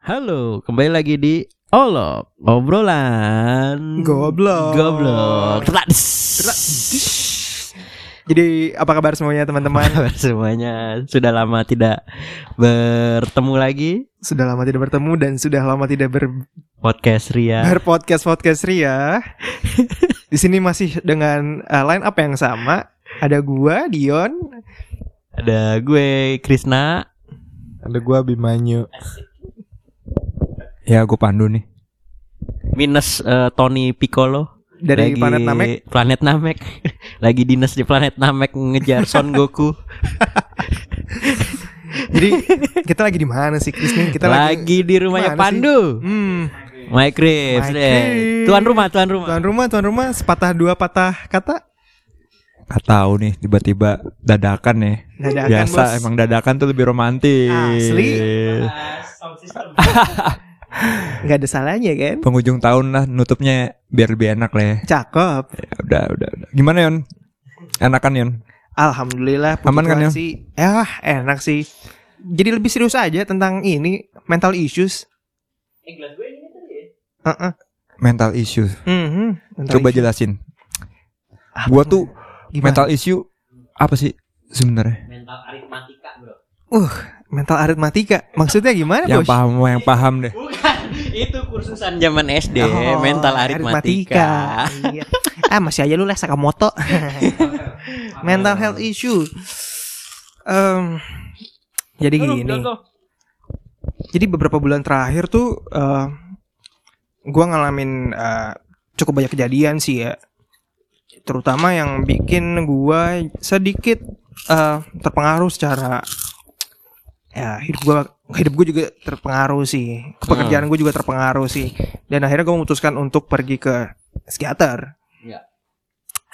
Halo, kembali lagi di Olok obrolan Goblok. Goblok. Tradis. Jadi apa kabar semuanya teman-teman? Kabar semuanya sudah lama tidak bertemu lagi sudah lama tidak bertemu dan sudah lama tidak ber podcast Ria. berpodcast podcast Ria. Di sini masih dengan uh, line up yang sama. Ada gua Dion. Ada gue Krisna. Ada gua Bimanyu. Ya, gue Pandu nih. minus eh, Tony Piccolo Dari Lagi planet Namek. Planet Namek. Lagi dinas di planet Namek ngejar Son Goku. Jadi kita lagi di mana sih Chris nih? Kita lagi, di rumahnya Mana sih? Pandu. Hmm, Mike Reeves. Mike deh. Reeves. Tuan rumah, tuan rumah. tuan rumah, tuan rumah sepatah dua patah kata. Gak tahu nih tiba-tiba dadakan nih. Dadakan, Biasa bos. emang dadakan tuh lebih romantis. Asli. Gak ada salahnya kan? Penghujung tahun lah nutupnya biar lebih enak lah ya. Cakep. Ya, udah, udah, udah. Gimana Yon? Enakan Yon? Alhamdulillah Aman kan, Yang? sih. Ya enak sih. Jadi lebih serius aja tentang ini mental issues. Heeh. Mental issue. Mhm, mental Coba issue. jelasin. Apa Gua tuh? Gimana? mental issue apa sih sebenarnya? Mental aritmatika, Bro. Mental aritmatika. Maksudnya gimana, Yang Bos? paham yang paham deh. Bukan, itu kursusan zaman SD, Oh, mental aritmatika. Iya. ah, masih aja lu les Sakamoto. mental health issue. Em, jadi gini. Jadi beberapa bulan terakhir tuh eh gua ngalamin eh, cukup banyak kejadian sih ya. Terutama yang bikin gua sedikit eh, terpengaruh secara ya hidup gua hidup gue juga terpengaruh sih. Pekerjaan gue juga terpengaruh sih. Dan akhirnya gue memutuskan untuk pergi ke psikiater. Ya.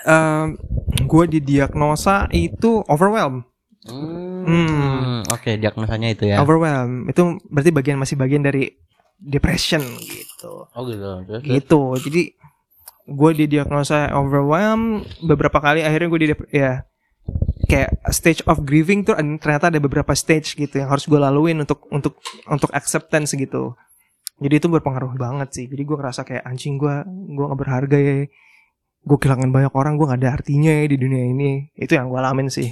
Em, gue didiagnosa itu overwhelm. Hmm. Oke, diagnosanya itu ya. Overwhelm itu berarti bagian masih bagian dari depression gitu. Oh gitu. Terus. Gitu. Jadi gue didiagnosa overwhelm beberapa kali akhirnya gue di ya kayak stage of grieving tuh ternyata ada beberapa stage gitu yang harus gue laluin untuk untuk untuk acceptance gitu. Jadi itu berpengaruh banget sih. Jadi gue ngerasa kayak anjing gue gue nggak berharga ya. Gue kehilangan banyak orang gue nggak ada artinya ya di dunia ini. Itu yang gue alamin sih.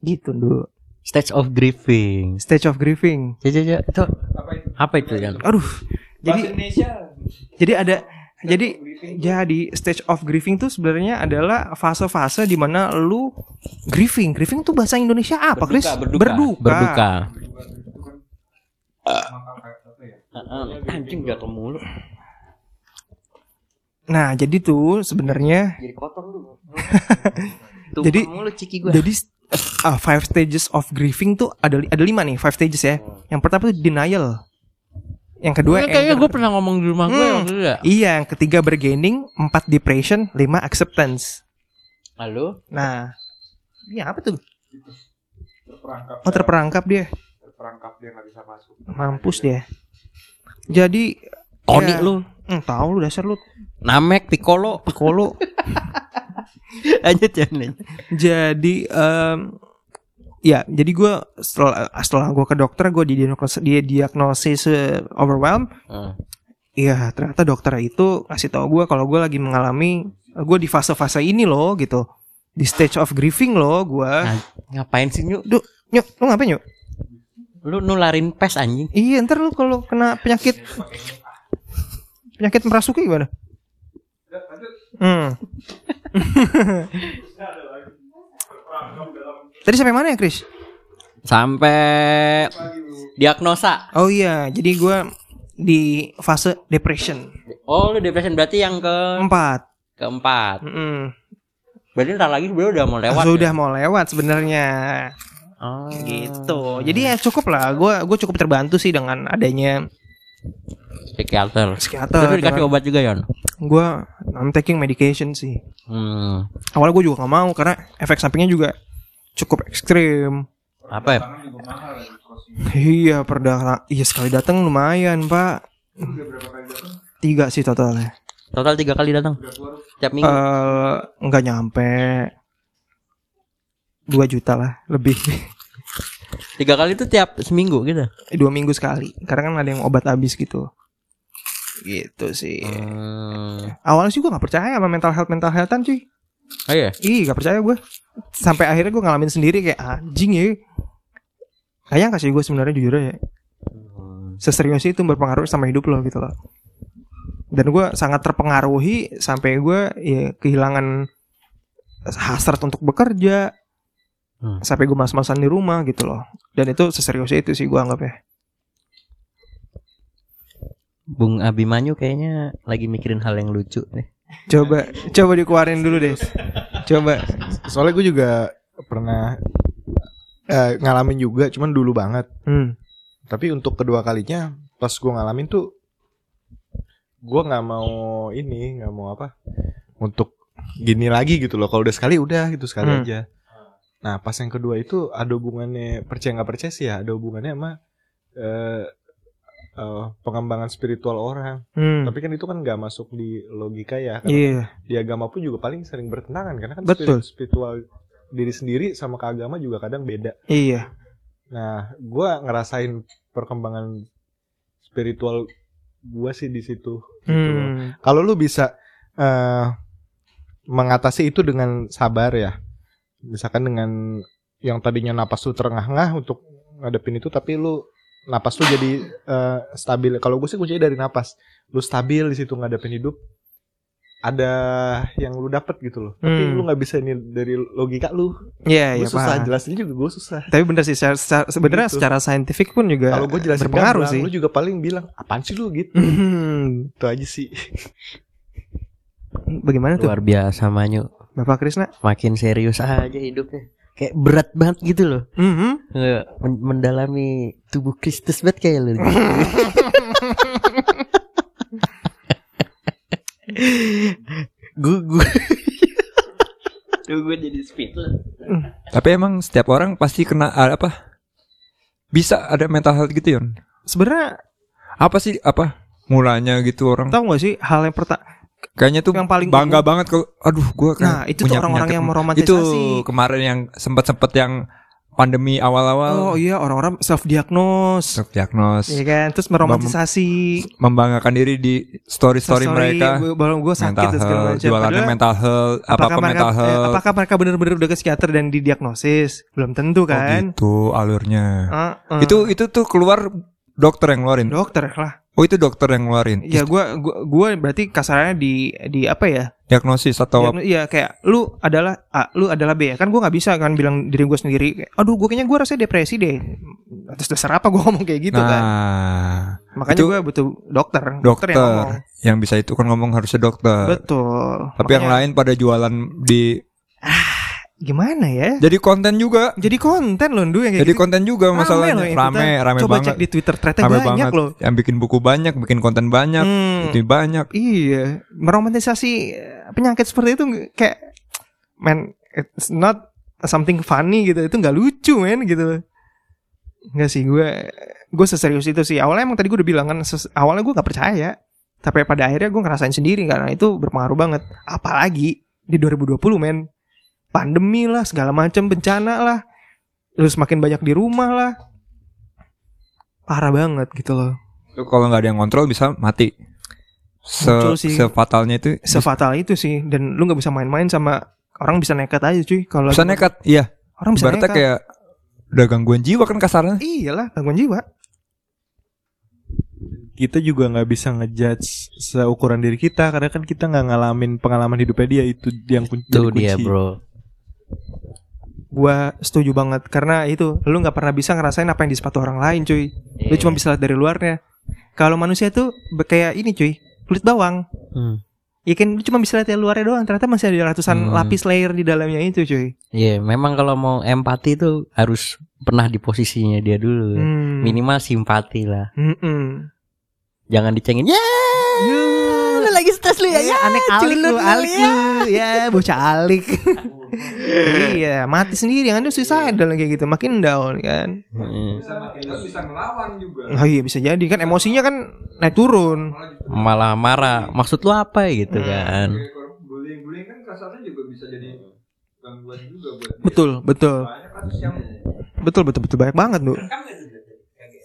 Gitu dulu. Stage of grieving. Stage of grieving. Ya, ya, ya. Itu apa itu yang? Aduh. Jadi jadi ada jadi jadi stage of grieving tuh sebenarnya adalah fase-fase di mana lu grieving. Grieving tuh bahasa Indonesia apa, Chris? berduka. Berduka. Heeh, Anjing jatuh mulu. Nah, jadi tuh sebenarnya Jadi kotor lu. Jadi- mulu ciki gua. jadi uh, five stages of grieving tuh ada ada lima nih, five stages ya. Yang pertama tuh denial. Yang kedua kayaknya anger. gue pernah ngomong di rumah gue Hmm. waktu itu ya. Iya, yang ketiga bargaining, empat depression, lima acceptance. Halo? Nah, ini apa tuh? Terperangkap. Oh, terperangkap dia. Terperangkap dia nggak bisa masuk. Mampus dia. Jadi Tony Ya. lu. Hmm, tahu lu dasar lu Namek Piccolo. Piccolo. Lanjut ya jadi em, ya, jadi gue setelah setelah gue ke dokter gue didiagnosis dia diagnosis eh, overwhelm. Iya, ternyata dokter itu ngasih tahu gue kalau gue lagi mengalami gue di fase-fase ini loh gitu. Di stage of grieving loh gue. Nah, ngapain sih Nyuk? Duh, nyuk, lu ngapain nyuk? Lu nularin pes anjing. Iya, ntar lu kalau kena penyakit penyakit merasuki gimana? Hmm. Tadi sampai mana ya, Chris? Sampai diagnosa. Oh iya, jadi gua di fase depression Oh, lu depression berarti yang ke empat. keempat. Mm-mm. Berarti ntar lagi sebenarnya udah mau lewat. Sudah ya? mau lewat sebenarnya. Oh. Gitu. Jadi ya cukup lah. Gua gue cukup terbantu sih dengan adanya psikiater. psikiater. Tapi dikasih obat juga Yon. Gue I'm taking medication sih. Hmm. Awalnya gue juga nggak mau karena efek sampingnya juga cukup ekstrim. Apa ya? Iya perdana Iya sekali datang lumayan pak Tiga sih totalnya Total tiga kali datang. Tiap minggu. Nggak nyampe 2 juta lah lebih Tiga kali itu tiap seminggu gitu. Dua minggu sekali karena kan ada yang obat habis gitu gitu sih Hmm. awalnya sih gue nggak percaya sama mental health mental healthan cuy Oh iya. ih nggak percaya gue sampai akhirnya gue ngalamin sendiri kayak anjing ya. Kayak kasih gue sebenarnya jujur ya. Seserius itu berpengaruh sama hidup lo gitu loh. Dan gue sangat terpengaruhi sampai gue ya kehilangan hasrat untuk bekerja. Hmm. sampai gue mas-masan di rumah gitu loh. Dan itu seserius itu sih gue anggap ya Bung Abimanyu kayaknya lagi mikirin hal yang lucu nih. Coba coba dikeluarin dulu deh coba Soalnya gue juga pernah eh, ngalamin juga, cuman dulu banget. hmm. Tapi untuk kedua kalinya, pas gue ngalamin tuh, gue nggak mau ini, nggak mau apa, untuk gini lagi gitu loh. Kalau udah sekali udah gitu sekali Hmm. aja. Nah pas yang kedua itu ada hubungannya percaya nggak percaya sih ya, ada hubungannya sama eh, eh, pengembangan spiritual orang. Hmm. Tapi kan itu kan nggak masuk di logika ya. Iya di agama pun juga paling sering bertentangan karena kan Betul. spirit- spiritual diri sendiri sama ke agama juga kadang beda. iya Nah, gua ngerasain perkembangan spiritual gua sih di situ. gitu hmm. Kalau lu bisa eh mengatasi itu dengan sabar ya. Misalkan dengan yang tadinya napas lu terengah-engah untuk ngadepin itu tapi lu napas lu jadi eh, stabil. Kalau gue sih kuncinya dari napas. Lu stabil di situ ngadepin hidup. Ada yang lu dapet gitu loh. Tapi Hmm. lu nggak bisa ini dari logika lu. iya Gue iya susah paham. jelasinnya juga gue susah. tapi bener sih secara, secara- sebenarnya Gitu. secara saintifik pun juga Kalau gue jelasin berpengaruh gamblang, sih lu juga paling bilang apaan sih lu gitu. Hmm. Itu aja sih. bagaimana tuh Luar biasa Manyu. Bapak Krisna Makin serius aja hidupnya. Kayak berat banget gitu loh. Mhm. Nge- men- mendalami tubuh Kristus banget kayak lu. gue gue Duh gue jadi speechless. Tapi emang setiap orang pasti kena apa? Bisa ada mental health gitu Yon. sebenarnya Apa sih apa mulanya gitu orang? tahu gak sih hal yang pertama Kayaknya tuh yang paling bangga umum. banget kalau aduh gua kayak Nah, itu tuh punya orang-orang yang meromantisasi. Itu kemarin yang sempat-sempat yang pandemi awal-awal. Oh iya orang-orang self diagnose self diagnose Iya kan? Terus meromantisasi. Membanggakan diri di story-story mereka. baru gue sakit mental dan segala macam. jualannya mental health, apa apa mereka mental eh, health. apakah mereka benar-benar udah ke psikiater dan didiagnosis? Belum tentu Oh, kan? gitu alurnya. Ah, ah. Itu itu tuh keluar dokter yang ngeluarin. dokter lah. Oh itu dokter yang ngeluarin. ya gua gua berarti kasarnya di di apa ya Diagnosis atau Diagno- Iya kayak lu adalah A, lu adalah B. Ya kan gue nggak bisa kan bilang diri gue sendiri kayak, aduh gue kayaknya gue rasanya depresi deh. Atas dasar apa gue ngomong kayak gitu nah, kan makanya gue butuh dokter dokter, yang ngomong. yang bisa itu kan ngomong harusnya dokter. betul. Tapi yang Makanya, lain pada jualan di gimana ya jadi konten juga. jadi konten loh Ndu yang kayak Jadi gitu. konten juga Rame masalahnya. loh yang Rame, rame coba banget. cek di Twitter ternyata Rame banyak banget. loh Yang bikin buku banyak, bikin konten banyak, Hmm, itu banyak. iya meromantisasi eh, penyakit seperti itu kayak man it's not something funny gitu itu nggak lucu men gitu nggak sih gue gue seserius itu sih awalnya emang tadi gue udah bilang kan awalnya gue nggak percaya tapi pada akhirnya gue ngerasain sendiri karena itu berpengaruh banget apalagi di 2020 men pandemi lah segala macam bencana lah lu semakin banyak di rumah lah parah banget gitu loh Itu kalau nggak ada yang kontrol bisa mati. Se Muncul sih. sefatalnya itu sefatal itu sih dan lu nggak bisa main-main sama orang bisa nekat aja cuy kalau bisa nekat. Iya. orang bisa Ibaratnya nekat kayak udah gangguan jiwa kan kasarnya. iyalah gangguan jiwa kita juga nggak bisa ngejudge seukuran diri kita karena kan kita nggak ngalamin pengalaman hidupnya dia itu yang kun- Tuh jadi dia kunci. bro. Gua setuju banget karena itu lu nggak pernah bisa ngerasain apa yang di sepatu orang lain cuy lu Iya. cuma bisa lihat dari luarnya kalau manusia tuh kayak ini cuy kulit bawang Hmm. ya kan lu cuma bisa lihat dari luarnya doang ternyata masih ada ratusan Hmm. lapis layer di dalamnya itu cuy Iya, memang kalau mau empati tuh harus pernah di posisinya dia dulu. Hmm. Minimal simpati lah. Mm-mm. Jangan dicengin. Lagi stres lu ya. Ya, Ya, anek alik lu, alik ya. lu, ya bocah alik. iya, mati sendiri kan itu suicidal kayak gitu, makin down kan. Hmm. bisa ngelawan juga. Oh iya bisa jadi kan emosinya kan naik turun. Malah marah. Maksud lu apa ya gitu Hmm. kan? Bullying-bullying kan kasarnya juga bisa jadi gangguan juga buat Betul, betul. Banyak kasus yang Betul betul betul banyak banget tuh.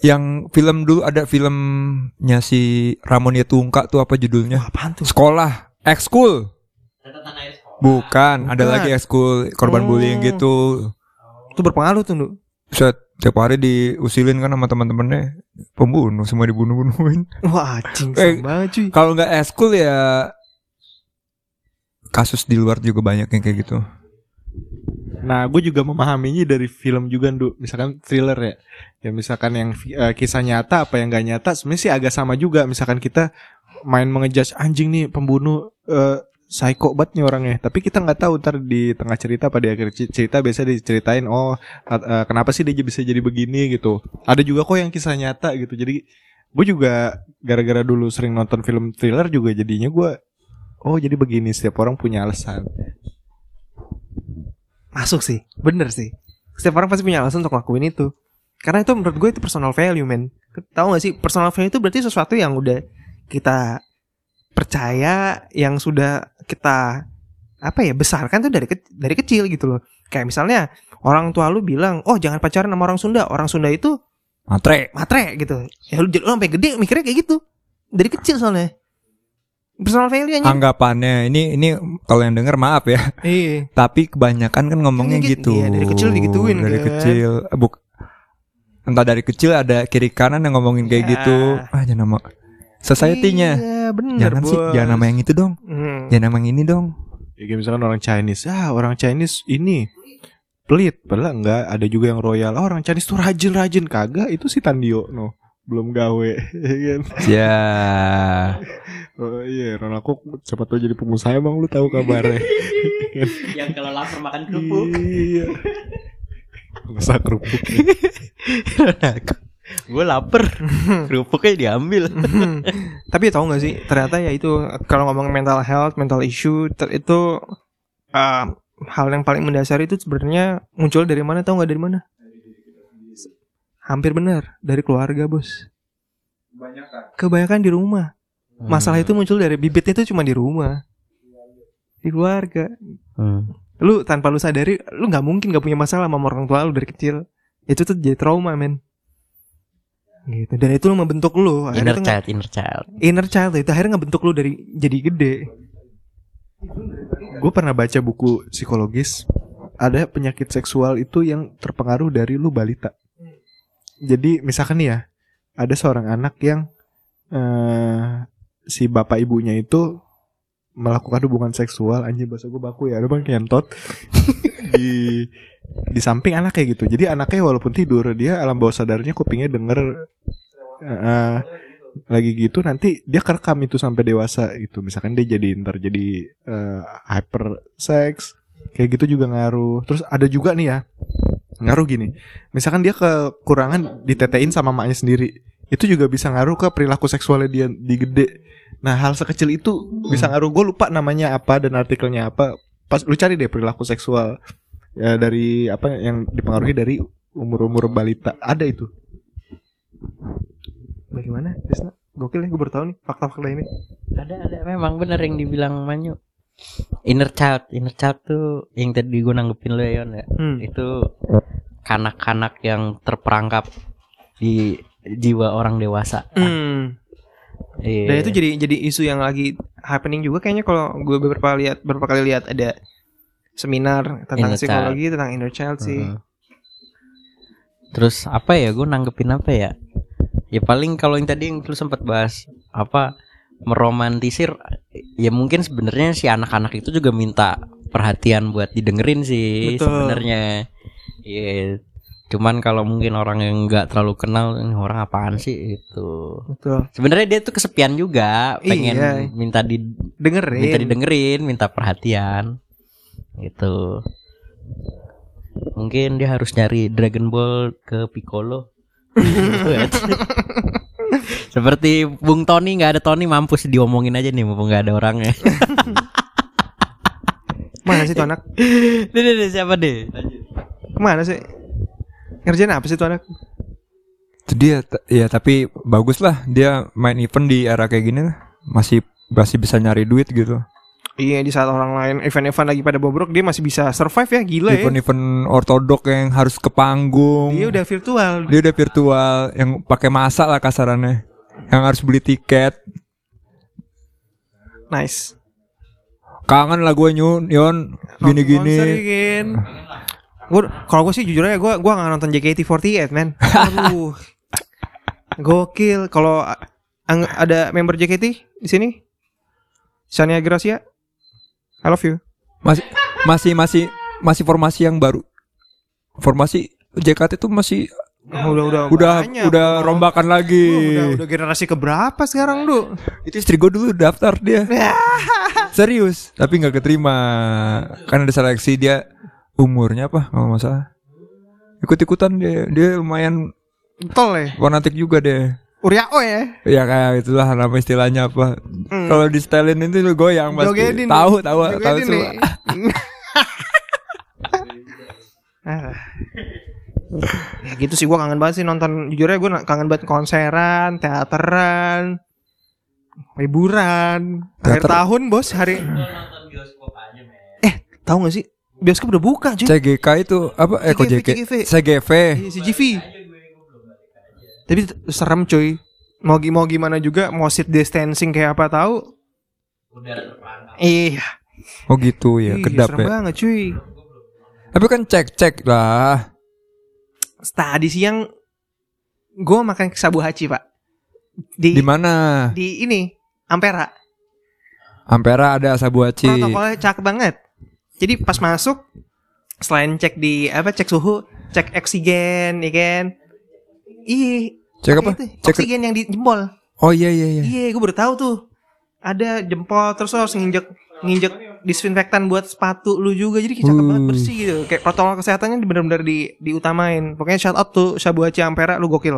Yang film dulu ada filmnya si Ramon Yatungka tuh apa judulnya? Wah, apaan tuh? Sekolah, ekskul. Bukan, ada Bukan. lagi ekskul korban Oh. bullying gitu. Itu berpengaruh tuh, Nduk. Set, tiap hari diusilin kan sama teman-temannya pembunuh semua dibunuh-bunuhin. Wah, anjing Eh, banget cuy. Kalau nggak ekskul ya kasus di luar juga banyak yang kayak gitu. Nah, gue juga memahaminya dari film juga, Ndu. Misalkan thriller ya. Ya misalkan yang eh, kisah nyata apa yang gak nyata, sebenarnya sih agak sama juga. Misalkan kita main mengejudge anjing nih pembunuh eh psycho banget nih orangnya. Tapi kita nggak tahu ntar di tengah cerita pada akhir cerita biasa diceritain oh eh, kenapa sih dia bisa jadi begini gitu. Ada juga kok yang kisah nyata gitu. Jadi gue juga gara-gara dulu sering nonton film thriller juga jadinya gue oh jadi begini setiap orang punya alasan. Masuk sih, bener sih. Setiap orang pasti punya alasan untuk ngelakuin itu. Karena itu menurut gue itu personal value, men. Tahu gak sih, personal value itu berarti sesuatu yang udah kita percaya, yang sudah kita apa ya besarkan tuh dari ke- dari kecil gitu loh. Kayak misalnya orang tua lu bilang, oh jangan pacaran sama orang Sunda, orang Sunda itu Matre. matre gitu. Ya lu, lu sampai gede mikirnya kayak gitu. Dari kecil soalnya. Personal value aja. Anggapannya ini ini kalau yang denger maaf ya. Iya. Tapi kebanyakan kan ngomongnya Iya, gitu. iya, dari kecil digituin, Dari kan. kecil eh, buk entah dari kecil ada kiri kanan yang ngomongin kayak Ya. gitu. Ah, jangan nama society-nya. Iya, bener, Jangan sih, Bos. jangan nama yang itu dong. Hmm. Jangan nama yang ini dong. Ya kayak misalkan orang Chinese, ah orang Chinese ini pelit, padahal enggak. Ada juga yang royal, oh, orang Chinese tuh rajin-rajin kagak. Itu si Tandio, no, belum gawe, ya kan? Ya. Oh iya, Ronaldo siapa tahu jadi pengusaha emang lu tahu kabarnya? Yang kalau lapar makan iya. Pengusaha kerupuk. Gue lapar. Kerupuknya diambil. Tapi tahu nggak sih, ternyata ya itu kalau ngomong mental health, mental issue ter- itu uh, hal yang paling mendasar itu sebenarnya muncul dari mana? Tahu nggak dari mana? Hampir benar dari keluarga bos. Kebanyakan di rumah. Masalah itu muncul dari bibitnya itu cuma di rumah, di keluarga. Hmm. Lu tanpa lu sadari, lu nggak mungkin nggak punya masalah sama orang tua lu dari kecil. Itu tuh jadi trauma men. Gitu. Dan itu membentuk lu. Akhirnya Inner child, inner child. inner child itu akhirnya ngebentuk lu dari jadi gede. Gue pernah baca buku psikologis, ada penyakit seksual itu yang terpengaruh dari lu balita. Jadi misalkan nih ya, ada seorang anak yang eh si bapak ibunya itu melakukan hubungan seksual anjing bahasa gue baku ya, bang kentot di di samping anaknya gitu. Jadi anaknya walaupun tidur dia alam bawah sadarnya kupingnya denger eh, lagi gitu nanti dia kerekam itu sampai dewasa gitu. Misalkan dia jadi ntar jadi eh, hyper sex kayak gitu juga ngaruh. Terus ada juga nih ya ngaruh gini. Misalkan dia kekurangan ditetein sama maknya sendiri itu juga bisa ngaruh ke perilaku seksualnya dia di gede nah hal sekecil itu bisa ngaruh gue lupa namanya apa dan artikelnya apa pas lu cari deh perilaku seksual ya dari apa yang dipengaruhi dari umur-umur balita ada itu Bagaimana, Krisna? Gokil ya, gue baru tahu nih fakta-fakta ini. Ada ada memang benar yang dibilang Manyu. Inner child, inner child tuh yang tadi gue nanggepin lo ya Yon ya. Hmm. Itu kanak-kanak yang terperangkap di jiwa orang dewasa. Hmm. Iya. Dan itu jadi jadi isu yang lagi happening juga kayaknya kalau gue beberapa lihat beberapa kali lihat ada seminar tentang Inner psikologi tentang inner child sih. Heeh. Terus apa ya gue nanggepin apa ya? Ya paling kalau yang tadi yang lu sempat bahas apa meromantisir ya mungkin sebenarnya si anak-anak itu juga minta perhatian buat didengerin sih sebenarnya. Iya. Cuman kalau mungkin orang yang nggak terlalu kenal ini orang apaan sih itu. Betul. Sebenarnya dia tuh kesepian juga, pengen Iya. minta di Dengerin. minta didengerin, minta perhatian. Gitu. Mungkin dia harus nyari Dragon Ball ke Piccolo. Seperti Bung Tony nggak ada Tony mampus diomongin aja nih mumpung nggak ada orangnya. Mana sih tuh anak? Deh, siapa deh? Ke mana sih? Ngerjain apa sih tuh anak? Itu dia ya tapi bagus lah dia main event di era kayak gini lah. Masih masih bisa nyari duit gitu. Iya di saat orang lain event-event lagi pada bobrok dia masih bisa survive ya gila ya. Event-event ortodok yang harus ke panggung. Dia udah virtual. Dia udah virtual yang pakai masa lah kasarannya. Yang harus beli tiket. Nice. Kangen lah gue nyun, Yon, gini-gini. Gua kalau gue sih jujur aja gue gua gak nonton JKT48 men. Aduh. Gokil. Kalau ada member JKT di sini, Shania Gracia, I love you. Masih masih masih masih formasi yang baru. Formasi JKT itu masih Oh, udah udah udah banyak. udah rombakan lagi. Udah udah generasi keberapa sekarang du? Itu istri gue dulu daftar dia. Serius, tapi nggak keterima. Kan ada seleksi dia umurnya apa kalau nggak salah. Ikut-ikutan dia, dia lumayan Tol ya. fanatik juga deh. Uriao ya. Ya kayak itulah nama istilahnya apa. Hmm. Kalau di stylin itu lu goyang pasti. Jogetin Tahu nih. tahu tahu Jogetin semua. Ah. ya gitu sih gue kangen banget sih nonton jujur aja gue kangen banget konseran teateran hiburan akhir tahun bos hari eh tahu gak sih bioskop udah buka cuy CGK itu apa? Eh kok CGV? CGV. CGV. Iya, CGV tapi serem cuy mau gi- mau gimana juga mau seat distancing kayak apa tahu iya Oh gitu ya, Ih, kedap serem ya. banget cuy Tapi kan cek-cek lah. tadi siang gue makan Sabu Haci pak di Di mana? di ini Ampera Ampera ada Sabuaci. protokolnya cakep banget jadi pas masuk selain cek di apa cek suhu cek oksigen ya kan? Iya Cek apa? itu, Cek oksigen yang di jempol. Oh iya iya iya. iya gue baru tahu tuh. Ada jempol terus lo harus nginjek nginjek disinfektan buat sepatu lu juga. Jadi kayak cakep banget Hmm. bersih gitu. Kayak protokol kesehatannya bener-bener di diutamain. Pokoknya shout out tuh Sabu Haci Ampera lu gokil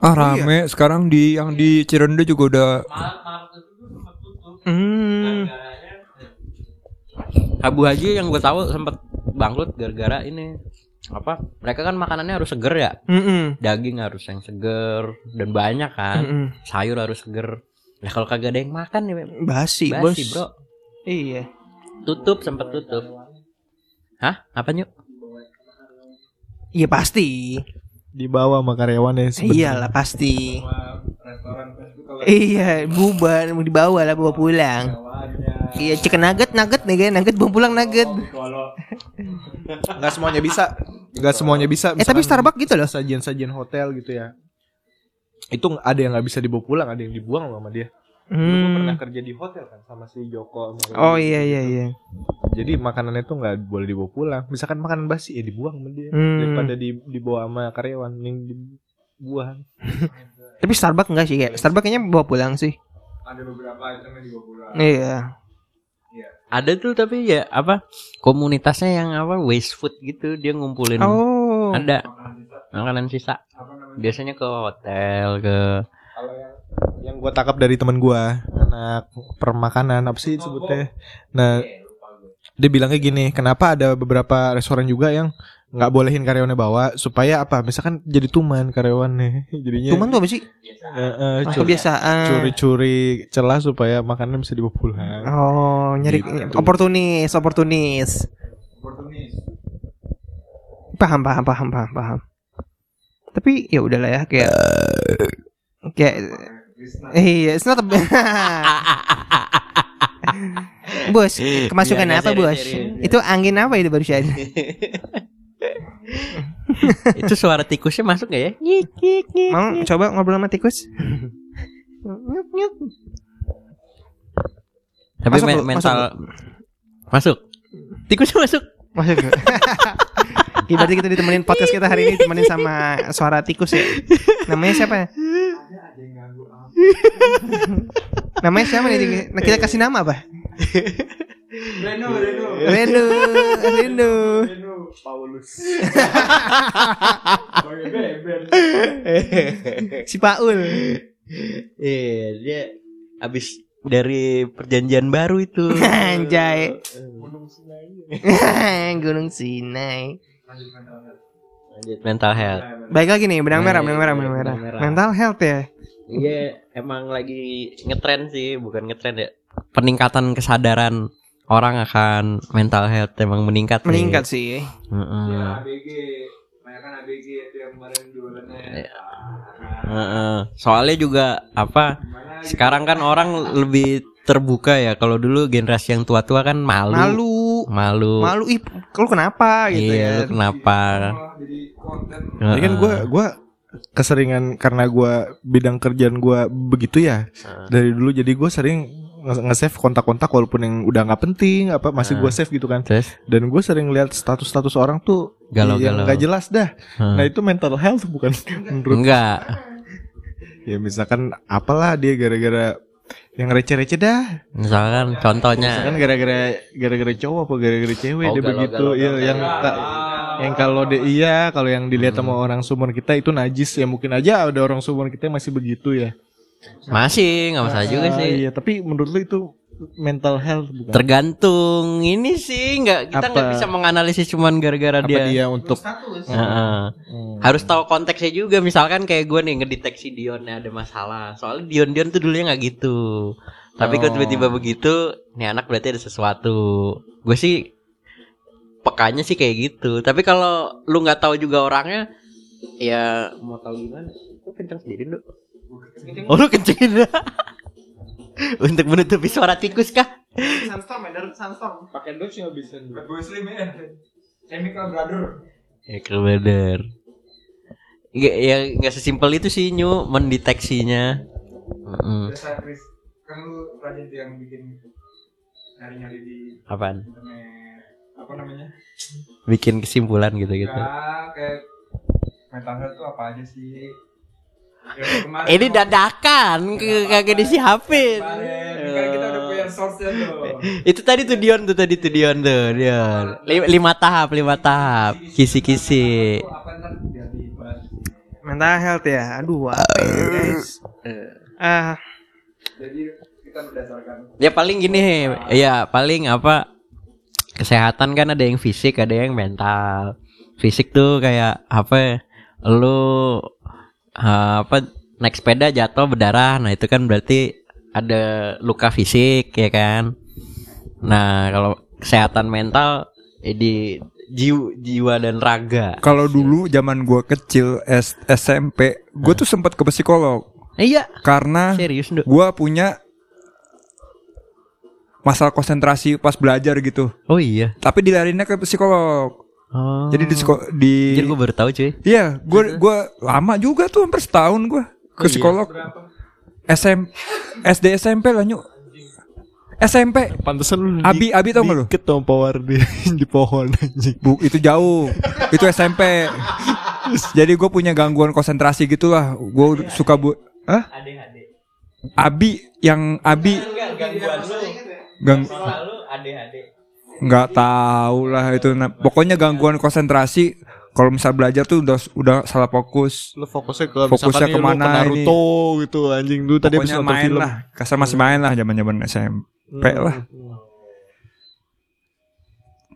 Ah rame. Sekarang di yang di Cirende juga udah hmm. Abu Haji yang gue tahu sempat bangkrut gara-gara ini. Apa? Mereka kan makanannya harus seger ya? Mm-mm. daging harus yang seger dan banyak kan? Mm-mm. sayur harus seger. Nah kalau kagak ada yang makan nih basi, basi bos. bro. Iya. Tutup sempat tutup. Hah? Apa nyuk iya pasti Dibawa sama karyawannya sebenarnya. iyalah pasti iya bubar mau dibawa lah bawa pulang iya chicken nugget nugget nih kan nugget bawa pulang nugget Nggak semuanya bisa. Nggak semuanya bisa. eh tapi Starbucks gitu loh sajian-sajian hotel gitu ya. Itu ada yang nggak bisa dibawa pulang, ada yang dibuang loh sama dia. Dulu Hmm. pernah kerja di hotel kan sama si Joko. sama oh iya iya iya Jadi makanannya tuh nggak boleh dibawa pulang. Misalkan makanan basi ya dibuang sama dia. Hmm. Daripada di, dibawa sama karyawan yang dibuang. tapi Starbucks enggak sih kayak Starbucks kayaknya bawa pulang sih ada beberapa item yang dibawa pulang. iya ada tuh tapi ya apa komunitasnya yang apa waste food gitu dia ngumpulin oh ada makanan sisa biasanya ke hotel ke Kalau yang yang gua tangkap dari teman gua anak permakanan apa sih sebutnya? Nah, dia bilangnya gini, kenapa ada beberapa restoran juga yang nggak bolehin karyawannya bawa supaya apa? Misalkan jadi tuman karyawannya, jadinya cuman tuh apa sih Ah, curi- kebiasaan curi-curi celah supaya makanan bisa dibawa pulang. oh nyari Gitu. oportunis oportunis paham paham paham paham paham tapi ya udahlah ya kayak kayak iya it's not a bos kemasukan Iya, apa serius, bos serius. itu angin apa itu barusan itu suara tikusnya masuk gak ya Nyik, nyik, nyik. mau coba ngobrol sama tikus Nyuk, nyuk. tapi Masuk, me- Bu, mental masuk tikusnya masuk Masuk? Ya, berarti kita ditemenin podcast kita hari ini ditemenin sama suara tikus ya. Namanya siapa? Namanya siapa nih? Nah, kita kasih nama apa? Reno, Reno. Reno, Reno. Si Paul. Iya, dia abis dari perjanjian baru itu. Anjay. Gunung Sinai. Lanjut mental health. Baik lagi nih benang merah, benang merah. benang merah. Mental health ya. Iya, emang lagi ngetren sih, bukan ngetren ya. Peningkatan kesadaran orang akan mental health emang meningkat. sih. Meningkat sih. Heeh. ABG, banyak kan ABG itu yang kemarin jualannya. Heeh. Soalnya juga apa? Sekarang kan orang lebih terbuka ya. Kalau dulu generasi yang tua-tua kan malu. Malu. Malu. Malu ih, lu kenapa gitu iya, ya. lu kenapa? Jadi konten. Jadi kan gue gua keseringan karena gua bidang kerjaan gua begitu ya dari dulu jadi gue sering nge- nge-save kontak-kontak walaupun yang udah nggak penting apa masih gue save gitu kan. Terus dan gue sering lihat status-status orang tuh yang Galau-galau. nggak jelas dah. Hmm. nah itu mental health bukan menurut enggak. ya misalkan apalah dia gara-gara yang receh-receh dah. Misalkan contohnya. Kan gara-gara gara-gara cowok apa gara-gara cewek Oh, dia galau-galau, begitu. Iya, galau-galau. yang ka- yang kalau dia iya kalau yang dilihat Hmm. sama orang sumur kita itu najis ya mungkin aja ada orang sumur kita yang masih begitu ya masih nggak masalah juga Ah, sih. iya tapi menurut lu itu mental health bukan Tergantung ini sih nggak kita nggak bisa menganalisis cuman gara-gara apa dia. dia untuk Heeh. Hmm. Harus tahu konteksnya juga. Misalkan kayak gue nih ngedeteksi Dionnya ada masalah. Soalnya Dion Dion tuh dulunya nggak gitu. Tapi kok Oh. tiba-tiba begitu, nih anak berarti ada sesuatu. Gue sih pekanya sih kayak gitu. Tapi kalau lu nggak tahu juga orangnya, ya mau tahu gimana? Lu kenceng sendiri dulu. Oh lu kencengin Untuk menutupi suara tikus kah? Sandstorm, ya, sandstorm. pakai dose nggak bisa Bad Boy Slim ya. Chemical Brother. Ya bener. Ya, ya nggak sesimpel itu sih nyu mendeteksinya. Biasa Chris, kan lu rajin yang bikin nyari-nyari di Apaan? internet apa namanya? Bikin kesimpulan gitu-gitu. Ya, kayak mental health tuh apa aja sih? Kemarin Ini dadakan, ke- kagak disiapin. Kemarin, kan kita udah punya source-nya tuh. Itu tadi tuh Dion tuh tadi tuh Dion tuh Dion. Lima, lima tahap, lima tahap. Kisi-kisi. Mental health ya. Aduh, apa ya, guys? Ah, Jadi kita berdasarkan Ya paling gini, ya paling apa? Kesehatan kan ada yang fisik, ada yang mental. Fisik tuh kayak apa? ya, Lu eh, apa naik sepeda jatuh berdarah, nah itu kan berarti ada luka fisik ya kan. Nah kalau kesehatan mental eh, di jiwa, jiwa dan raga. Kalau dulu zaman gua kecil S- SMP, gua tuh sempat ke psikolog Iya, karena serius gua punya masalah konsentrasi pas belajar gitu. Oh iya. Tapi dilariinnya ke psikolog. Oh. Jadi di psiko- di Anjir gue baru tahu cuy. Iya, gua gua lama juga tuh hampir setahun gua ke psikolog. SM SD SMP lah nyuk. SMP. pantesan lu Abi Abi tau gak lu? ketompawar di di pohon anjing Bu, itu jauh. itu SMP. Jadi gue punya gangguan konsentrasi gitulah. Gue suka bu. Hah? Abi yang Abi gangguan gang selalu nggak tahu lah itu. Nah, pokoknya gangguan konsentrasi. Kalau misal belajar tuh udah udah salah fokus. lu fokusnya ke Fokusnya ke Naruto gitu anjing lu tadi habis nonton main film lah. Kasar masih main lah zaman-zaman SMP lah.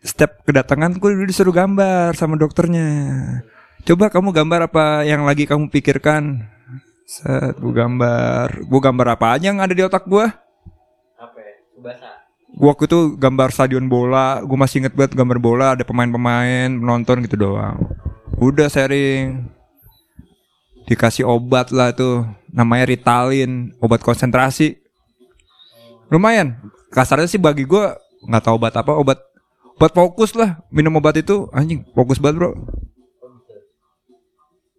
Setiap kedatangan gue dulu disuruh gambar sama dokternya. Coba kamu gambar apa yang lagi kamu pikirkan. Set, gue gambar. Gue gambar apa aja yang ada di otak gue. Gue waktu itu gambar stadion bola. Gue masih inget banget gambar bola. Ada pemain-pemain menonton gitu doang. Udah sharing. Dikasih obat lah tuh. Namanya Ritalin. Obat konsentrasi. Lumayan. Kasarnya sih bagi gue nggak tahu obat apa. Obat obat fokus lah. Minum obat itu anjing fokus banget bro.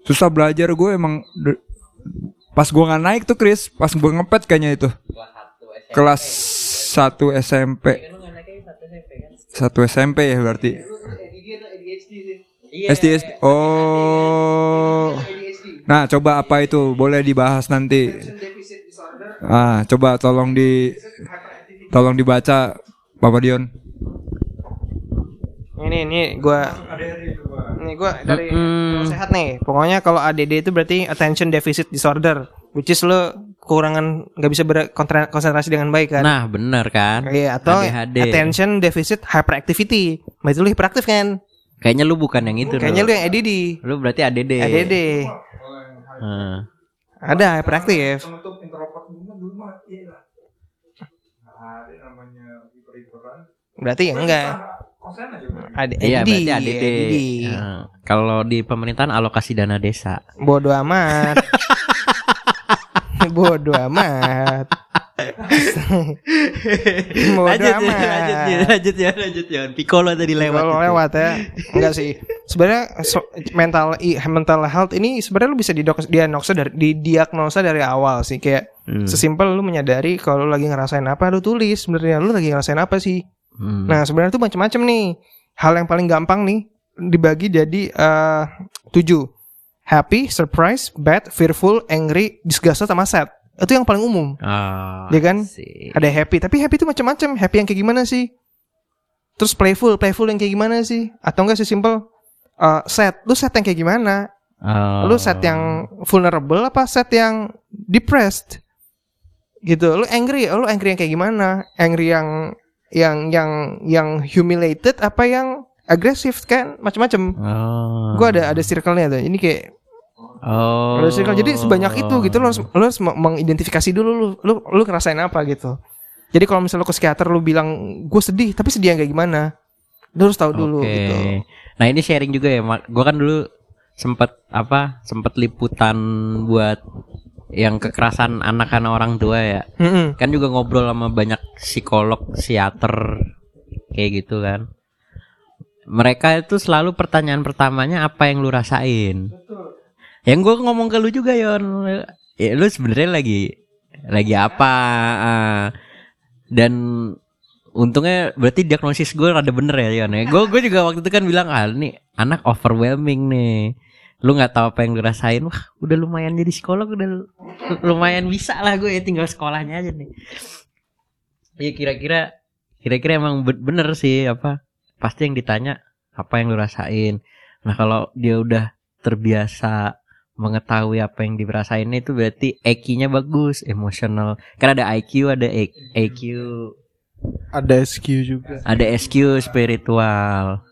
Susah belajar gue emang. Pas gue nggak naik tuh Chris. Pas gue ngepet kayaknya itu kelas 1 SMP. Satu SMP ya berarti. Iya. SD, SD. Oh. Nah, coba apa itu? Boleh dibahas nanti. Ah, coba tolong di tolong dibaca Bapak Dion. ini ini gua ini gua dari. Kalau sehat nih. Pokoknya kalau ADD itu berarti attention deficit disorder, which is lo kekurangan nggak bisa berkonsentrasi dengan baik kan? Nah, bener kan? Iya atau ADHD. attention deficit hyperactivity. Berarti lu hiperaktif kan? Kayaknya lu bukan yang itu. Kayaknya lu. lu yang ADD. Lu berarti ADD. ADD. Hmm. Ada hyperaktif. Iya hiper-hiperan. Berarti ya enggak. Aja. Ada Iya, ADD. berarti ADD. ADD. Nah, kalau di pemerintahan alokasi dana desa. Bodoh amat. Bodoh amat. Bodoh lanjut, amat. ya, lanjut ya, lanjut ya, lanjut ya. Piccolo tadi lewat. Itu. lewat ya. Enggak sih. Sebenarnya so- mental mental health ini sebenarnya lu bisa didok- diagnosa dari didiagnosa dari awal sih kayak Hmm. sesimpel lu menyadari kalau lu lagi ngerasain apa lu tulis sebenarnya lu lagi ngerasain apa sih. Hmm. Nah, sebenarnya tuh macam-macam nih. Hal yang paling gampang nih dibagi jadi eh, tujuh. Happy, surprise, bad, fearful, angry, disgusted sama sad. Itu yang paling umum. Ah, Iya kan? sih. Ada happy, tapi happy itu macam-macam. Happy yang kayak gimana sih? Terus playful, playful yang kayak gimana sih? Atau enggak sesimpel uh, sad. Lu sad yang kayak gimana? Oh. Lu sad yang vulnerable apa sad yang depressed? Gitu. Lu angry, lu angry yang kayak gimana? Angry yang yang yang yang humiliated apa yang agresif kan? Macam-macam. Oh. Gua ada ada circle-nya tuh. Ini kayak Oh. ada circle. Jadi sebanyak itu gitu lu harus lu harus meng- mengidentifikasi dulu lu lu lu ngerasain apa gitu. Jadi kalau misalnya lu ke psikiater lu bilang gue sedih, tapi sedih yang kayak gimana? Lu harus tahu dulu Oke. gitu. Nah ini sharing juga ya. Gue kan dulu sempet apa? Sempet liputan buat yang kekerasan anak-anak orang tua ya. Mm-mm. Kan juga ngobrol sama banyak psikolog, psikiater kayak gitu kan. Mereka itu selalu pertanyaan pertamanya apa yang lu rasain. Yang gue ngomong ke lu juga Yon. Ya, lu sebenarnya lagi lagi apa? Ah. dan untungnya berarti diagnosis gue rada bener ya Yon. Gue gue juga waktu itu kan bilang ah nih anak overwhelming nih. Lu nggak tahu apa yang lu rasain. Wah udah lumayan jadi psikolog udah lu- lumayan bisa lah gue ya tinggal sekolahnya aja nih. Iya kira-kira kira-kira emang be- bener sih apa pasti yang ditanya apa yang lu rasain. Nah kalau dia udah terbiasa mengetahui apa yang dirasain itu berarti EQ-nya bagus, emosional. Kan ada IQ, ada E- EQ, Ada SQ juga. ada SQ spiritual.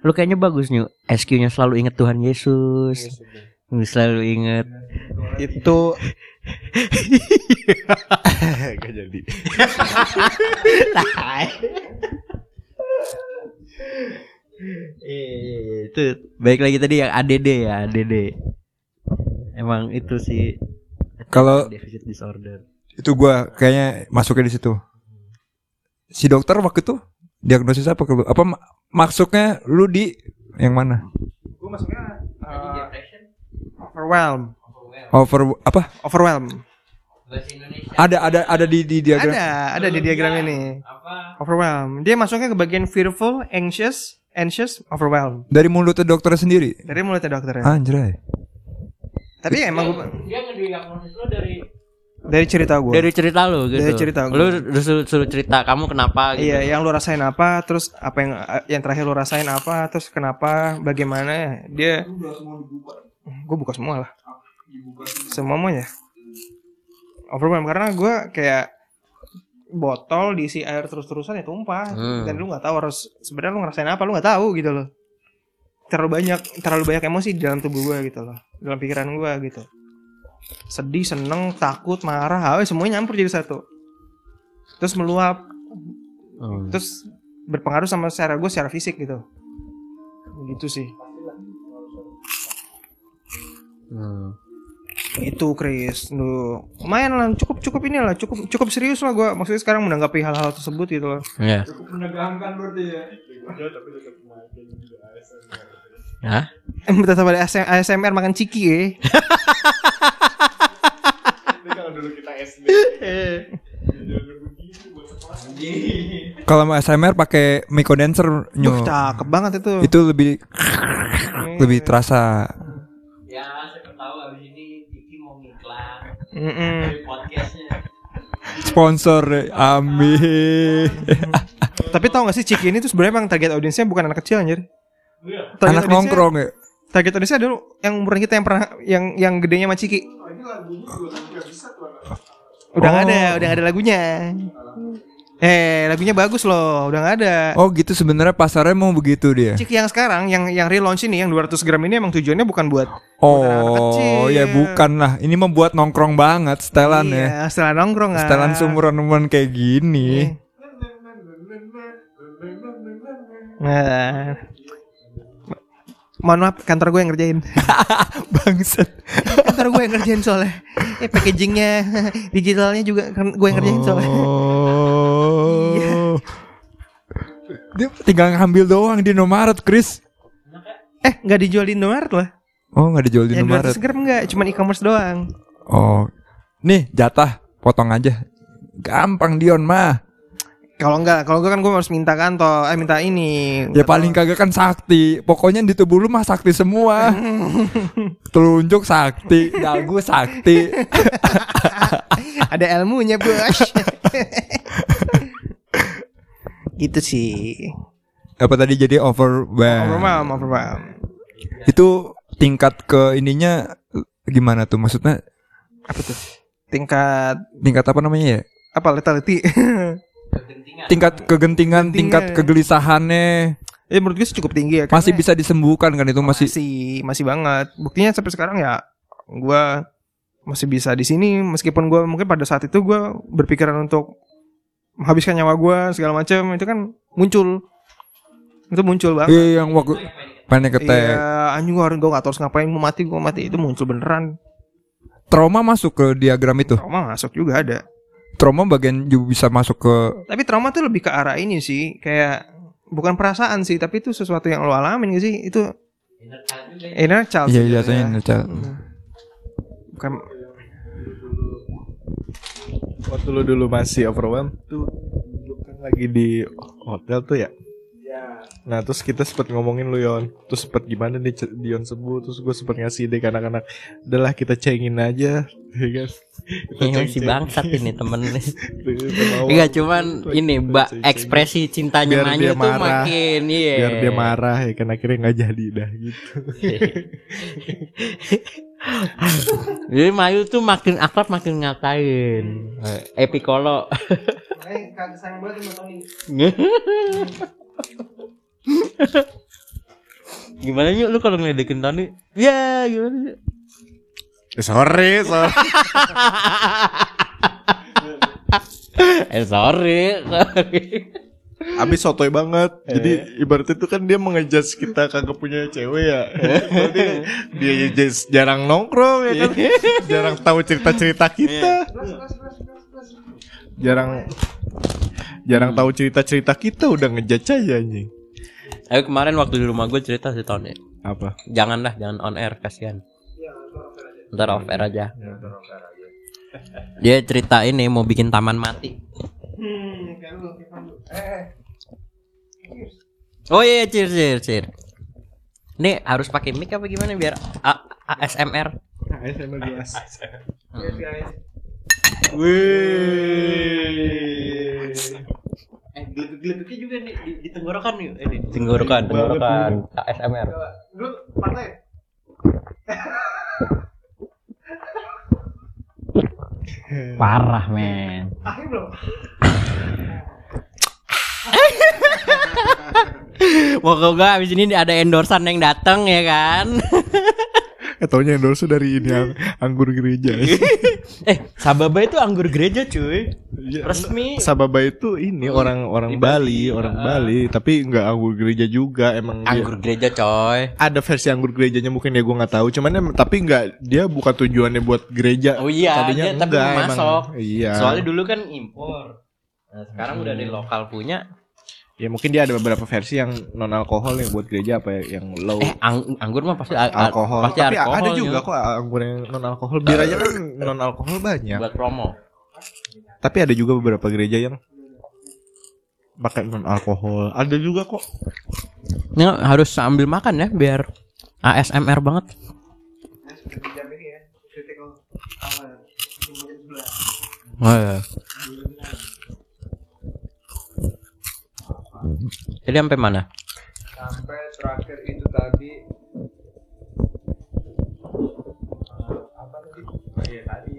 Lu kayaknya bagus nih, SQ-nya selalu inget Tuhan Yesus. Lu Selalu inget Itu Gak jadi. Iya, itu baik lagi tadi yang ADD ya ADD emang itu sih Kalau deficit disorder itu gua kayaknya masuknya di situ. Si dokter waktu itu diagnosis apa ke lu? Apa ma- maksudnya lu di yang mana? Gue masuknya uh, overwhelm. Over apa? Overwhelm. Ada ada ada di di diagram. Ada, ada di diagram ini. apa Overwhelm. Dia masuknya ke bagian fearful, anxious, anxious, overwhelm. Dari mulut dokter sendiri. Dari mulutnya dokternya. Anjray. Tapi emang gua, dia ngediagnosis lo dari dari cerita gue. dari cerita lu gitu Dari cerita gua. lu suruh, suruh cerita kamu kenapa gitu Iya, yang lu rasain apa, terus apa yang yang terakhir lu rasain apa, terus kenapa, bagaimana dia. Gue buka semua lah. Semuanya. Overwhelm karena gue kayak botol diisi air terus-terusan ya tumpah Hmm. dan lu nggak tahu harus sebenarnya lu ngerasain apa lu nggak tahu gitu loh terlalu banyak terlalu banyak emosi di dalam tubuh gue gitu loh. Dalam pikiran gue gitu. Sedih seneng takut marah awe semuanya nyampur jadi satu. Terus meluap. Hmm. terus berpengaruh sama secara gue secara fisik gitu. Gitu sih. Hmm. itu Chris. Lu lumayan lah cukup cukup ini lah cukup cukup serius lah gue maksudnya sekarang menanggapi hal-hal tersebut gitu loh. Iya. Menegangkan berarti ya. Hah? eh ada ASM- ASMR makan ciki ya kalau dulu kita SD. Kalau mau SMR pakai mic condenser Duh, nyu. cakep banget itu Itu lebih lebih terasa. Ya, siapa tahu abis ini Kiki mau ngiklan Mm-mm. podcastnya. Sponsor amin. tapi tau gak sih ciki ini tuh sebenarnya emang target audiensnya bukan anak kecil anjir Anak audiensnya- nongkrong ya. target audiensnya adalah yang umuran kita yang pernah yang yang gedenya sama ciki udah nggak ada Oh. udah nggak ada lagunya Eh, lagunya bagus loh, udah nggak ada. Oh gitu sebenarnya pasarnya mau begitu dia. Cik yang sekarang yang yang relaunch ini yang 200 gram ini emang tujuannya bukan buat anak Oh kecil. ya bukan lah. Ini membuat nongkrong banget setelan ya. Iya, setelah nongkrong ah. Setelan sumuran kayak gini. Nah. Mohon maaf, kantor gue yang ngerjain. Bangsat. kantor gue yang ngerjain soalnya. Eh, packagingnya, digitalnya juga kan gue yang ngerjain soalnya. Oh. Dia tinggal ngambil doang di Indomaret, Chris. Eh, nggak dijual di Indomaret lah. Oh, nggak dijual di Yang Indomaret. 200 gram nggak, cuma e-commerce doang. Oh. Nih, jatah potong aja. Gampang Dion mah. Kalau enggak, kalau gue kan gue harus minta kantor, eh minta ini. Ya paling kagak kan sakti. Pokoknya di tubuh lu mah sakti semua. Telunjuk sakti, dagu sakti. ada ilmunya bos. gitu sih. Apa tadi jadi overwhelm? Overwhelm, overwhelm. Itu tingkat ke ininya gimana tuh? Maksudnya Apa tuh? Tingkat tingkat apa namanya ya? apa lethality? Tingkat kegentingan, tingkat kegelisahannya ya menurut gue sih cukup tinggi ya. masih bisa disembuhkan kan itu masih masih masih banget. Buktinya sampai sekarang ya gue masih bisa di sini meskipun gue mungkin pada saat itu gue berpikiran untuk menghabiskan nyawa gue segala macam itu kan muncul itu muncul banget. Iya yang waktu panic attack. Iya, anjing gue gue gak tahu harus ngapain mau mati gue mati itu muncul beneran. Trauma masuk ke diagram itu. Trauma masuk juga ada. Trauma bagian juga bisa masuk ke Tapi trauma tuh lebih ke arah ini sih, kayak bukan perasaan sih, tapi itu sesuatu yang lo alamin gak sih? Itu inner child. Iya iya jatuhnya. jatuhnya child. Bukan Waktu lu dulu masih overwhelmed tuh lu kan lagi di hotel tuh ya. Nah terus kita sempet ngomongin lu Yon Terus sempet gimana nih Dion sembuh Terus gue sempet ngasih ide ke anak-anak Udah lah kita cengin aja ya kan? Kita Ini si bangsat ini temen. Enggak cuman ini mbak ekspresi cintanya Biar Manyu dia tuh marah. makin iya. Biar dia marah ya kan akhirnya nggak jadi dah gitu Jadi Mayu tuh makin akrab makin ngatain. Eh, Epikolo. kagak sayang banget sama Tony. gimana yuk lu kalau ngeledekin Tony? Ya gimana yuk? Eh, Sorry sorry. Eh sorry, sorry. Abis sotoy banget. Jadi ibaratnya itu kan dia mengejudge kita kagak punya cewek ya. Berarti Dia jarang nongkrong ya kan? Jarang tahu cerita-cerita kita. Jarang Jarang tahu cerita-cerita kita udah ngejudge aja anjing. Ayo kemarin waktu di rumah gue cerita si Tony. Apa? Jangan lah, jangan on air kasihan. Ntar off air aja. Dia cerita ini mau bikin taman mati. Oh iya, cheers, cheers, cheers. Ini harus pakai mic apa gimana biar A- ASMR? ASMR gelas Eh, geledek-geledeknya juga nih di, di tenggorokan yuk. Eh, di tenggorokan, tenggorokan. ASMR. Lu partai. Parah, men. Akhir belum. Moga-moga abis ini ada endorsan yang datang ya kan. Eh taunya endorse dari ini ang- anggur gereja eh, Sababa itu anggur gereja cuy. Iya, Resmi. Sababa itu ini orang orang Di Bali, Bali, orang ah. Bali, tapi nggak anggur gereja juga emang dia- Anggur gereja coy. ada versi anggur gerejanya mungkin ya gue nggak tahu, cuman em- tapi nggak dia bukan tujuannya buat gereja. Oh iya, Tadinya dia tapi enggak, emang. masuk. Iya. Soalnya dulu kan impor. Nah, sekarang udah di lokal punya. Ya mungkin dia ada beberapa versi yang non alkohol yang buat gereja apa ya, yang low Eh, ang- anggur mah pasti alkohol. Pasti tapi alkohol ada juga juga kok anggur yang non alkohol. Bir aja kan non alkohol banyak. buat promo. Tapi ada juga beberapa gereja yang pakai non alkohol. Ada juga kok. Ini harus sambil makan ya biar ASMR banget. Oh, iya. Jadi sampai mana? sampai terakhir itu tadi apa tadi? Oh iya tadi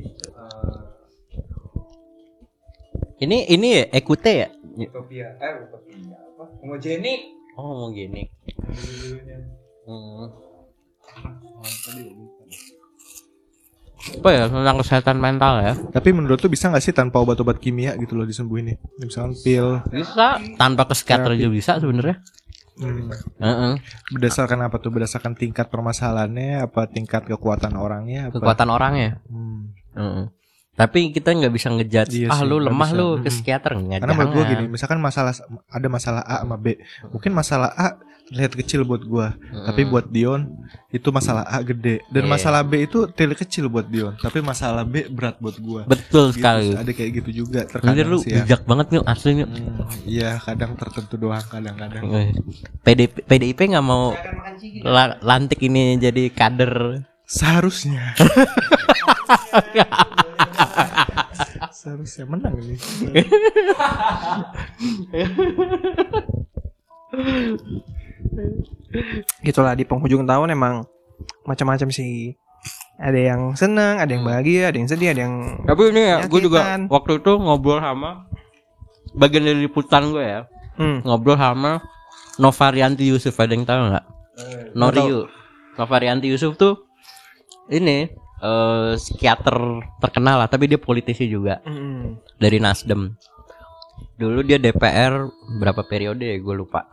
Ini ini ya Ekute ya? Utopia eh utopia apa homogenik Oh, gini. Hmm. Apa ya tentang kesehatan mental ya? Tapi menurut lu bisa gak sih tanpa obat-obat kimia gitu loh disembuhin nih? Misalkan pil Bisa. Tanpa ke psikiater juga bisa sebenarnya. hmm, Heeh. berdasarkan apa tuh? Berdasarkan tingkat permasalahannya, apa tingkat kekuatan orangnya? Apa? Kekuatan orangnya. Hmm. Heeh. Tapi kita nggak bisa ngejudge. Iya ah lu lemah bisa. lu ke psikiater nggak? Karena menurut gue gini, misalkan masalah ada masalah A sama B, mungkin masalah A terlihat kecil buat gua, Mm-mm. tapi buat Dion itu masalah A gede dan Iya. masalah B itu terlihat kecil buat Dion, tapi masalah B berat buat gua. betul Gitu sekali. ada kayak gitu juga terkadang lu sih ya. bijak banget nih asli nih. Hmm, iya, kadang tertentu doang, kadang-kadang. PDP, PDIP nggak mau la- lantik ini jadi kader. Seharusnya. Seharusnya menang ini. Gitulah di penghujung tahun emang macam-macam sih. Ada yang senang, ada yang bahagia, ada yang sedih, ada yang Tapi ini ya, gue juga waktu itu ngobrol sama bagian dari liputan gue ya, hmm. ngobrol sama Novarianti Yusuf ada yang tahu nggak? Noriu. Novarianti Yusuf tuh ini eh psikiater terkenal lah, tapi dia politisi juga Hmm. dari Nasdem. Dulu dia DPR berapa periode ya gue lupa.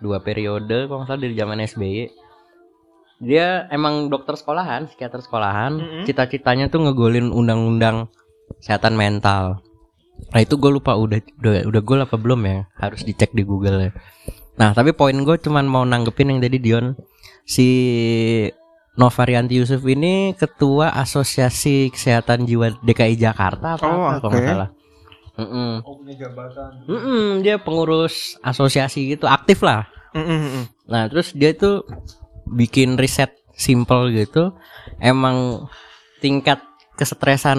Dua periode kalau nggak salah dari zaman SBY. Dia emang dokter sekolahan, psikiater sekolahan. Mm-mm. Cita-citanya tuh ngegolin undang-undang kesehatan mental. Nah itu gue lupa udah udah udah gue apa belum ya? Harus dicek di Google ya. Nah tapi poin gue cuman mau nanggepin yang tadi Dion si Novarianti Yusuf ini ketua Asosiasi Kesehatan Jiwa DKI Jakarta apa, Oh, apa kalau oke. nggak salah. Mm-mm. oh punya jabatan Mm-mm, dia pengurus asosiasi gitu aktif lah. Hmm, hmm. Nah terus dia tuh bikin riset simple gitu. Emang tingkat kesetresan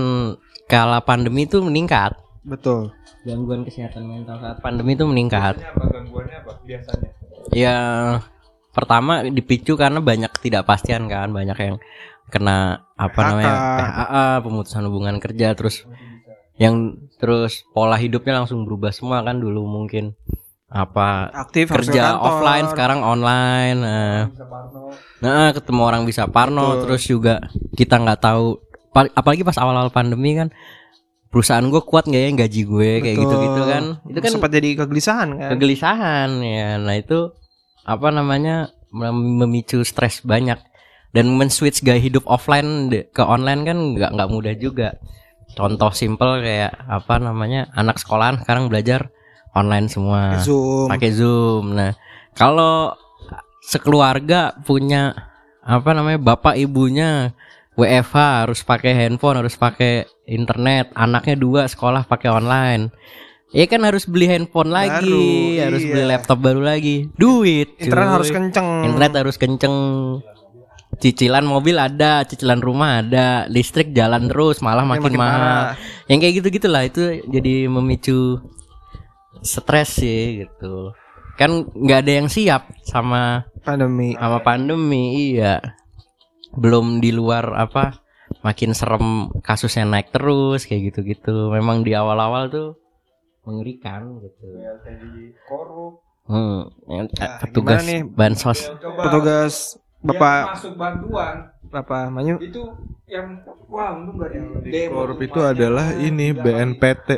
kala pandemi itu meningkat. Betul. Gangguan kesehatan mental saat pandemi itu meningkat. Biasanya apa gangguannya apa biasanya Ya pertama dipicu karena banyak ketidakpastian kan, banyak yang kena apa PHK. namanya PHA, pemutusan hubungan kerja, terus yang terus pola hidupnya langsung berubah semua kan dulu mungkin apa Aktif kerja offline sekarang online. Nah, bisa Parno nah ketemu orang bisa parno, Betul. terus juga kita nggak tahu, pal- apalagi pas awal-awal pandemi kan perusahaan gue kuat nggak ya gaji gue kayak gitu-gitu kan, itu kan sempat jadi kegelisahan kan. kegelisahan ya nah itu apa namanya mem- memicu stres banyak. Dan men-switch gaya hidup offline ke online kan nggak nggak mudah juga. Contoh simple kayak apa namanya anak sekolahan sekarang belajar online semua. Zoom. pakai zoom. Nah kalau sekeluarga punya apa namanya bapak ibunya WFH harus pakai handphone harus pakai internet anaknya dua sekolah pakai online Ya kan harus beli handphone lagi, Baru, harus iya. beli laptop baru lagi. Duit. Internet cuy. harus kenceng. Internet harus kenceng. Cicilan mobil ada, cicilan rumah ada, listrik jalan terus, malah makin, makin mahal. parah. Yang kayak gitu-gitu lah itu jadi memicu stres sih gitu. Kan nggak ada yang siap sama Pandemi. sama pandemi, iya. Belum di luar apa makin serem kasusnya naik terus kayak gitu-gitu. Memang di awal-awal tuh mengerikan gitu. ya jadi korup. Hmm, yang- Nah, petugas nih? bansos. Ya, coba. Petugas yang Bapak masuk bantuan. Bapak Manyu. itu yang wah untung gak Yang di korup itu adalah ini BNPT,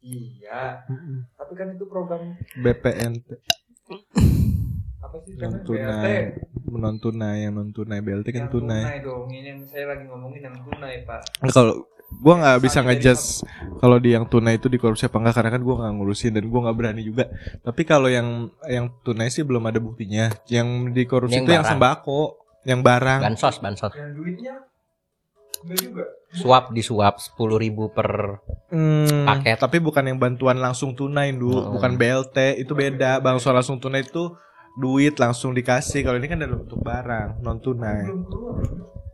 iya. Tapi kan itu program BPNT, apa sih yang tunai, non tunai, yang non tunai, BLT kan yang tunai. tunai dong. Ini yang saya lagi ngomongin yang tunai pak. Kalau gua nggak bisa Misalnya ngejudge kalau di yang tunai itu dikorupsi apa enggak karena kan gua nggak ngurusin dan gua nggak berani juga. Tapi kalau yang yang tunai sih belum ada buktinya. Yang dikorupsi Yang itu yang barang. sembako, yang barang. Bansos, bansos. yang duitnya juga Suap disuap 10.000 ribu per Hmm, Paket. Tapi bukan yang bantuan langsung tunai, Du. Hmm. Bukan BLT, itu beda. Bantuan langsung tunai itu duit langsung dikasih. Kalau ini kan dalam bentuk barang, non tunai. belum keluar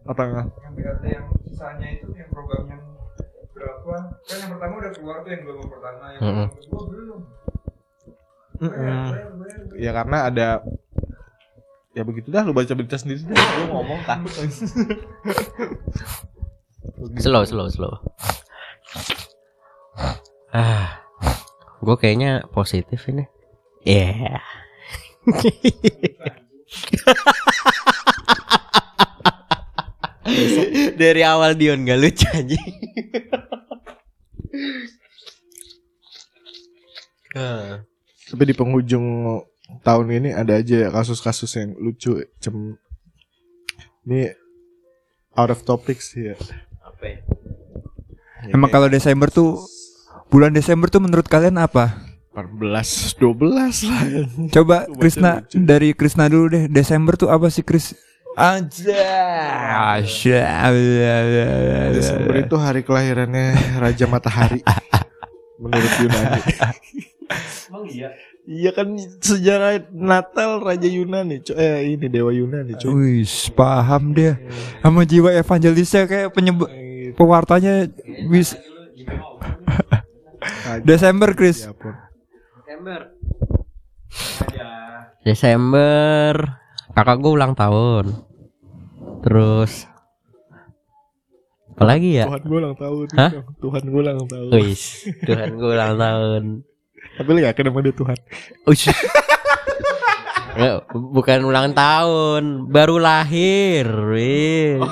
Apa enggak? yang BLT yang sisanya itu yang program yang berapa kan yang pertama udah keluar tuh yang gelombang pertama yang Mm-mm. gelombang kedua belum Mm-mm. Bayar, bayar, bayar, bayar. Ya karena ada ya begitu dah lu baca berita sendiri deh. Lu ngomong takut. slow, slow, slow. Ah, Gue kayaknya positif ini. Iya. Dari awal Dion gak lucu aja. Tapi di penghujung tahun ini ada aja kasus-kasus yang lucu. Cem ini out of topic sih ya. Apa ya? Ya, Emang kalau Desember tuh bulan Desember tuh menurut kalian apa? 14, 12 lah. Coba Krisna dari Krisna dulu deh. Desember tuh apa sih Kris? Aja. Desember itu hari kelahirannya Raja Matahari. Menurut Yunani. Emang iya. Iya kan sejarah Natal Raja Yunani, co- eh ini dewa Yunani, cuy. Wih, paham dia. Sama jiwa evangelisnya kayak penyebab pewartanya bis Desember Kris. Ya. Desember. Desember. Kakak gue ulang tahun. Terus apa lagi ya? Tuhan gue ulang tahun. Hah? Tuhan gue ulang tahun. Wis, Tuhan gue ulang tahun. Tapi lu yakin sama dia Tuhan? Ush. Nggak, Bukan ulang tahun, baru lahir. Wih.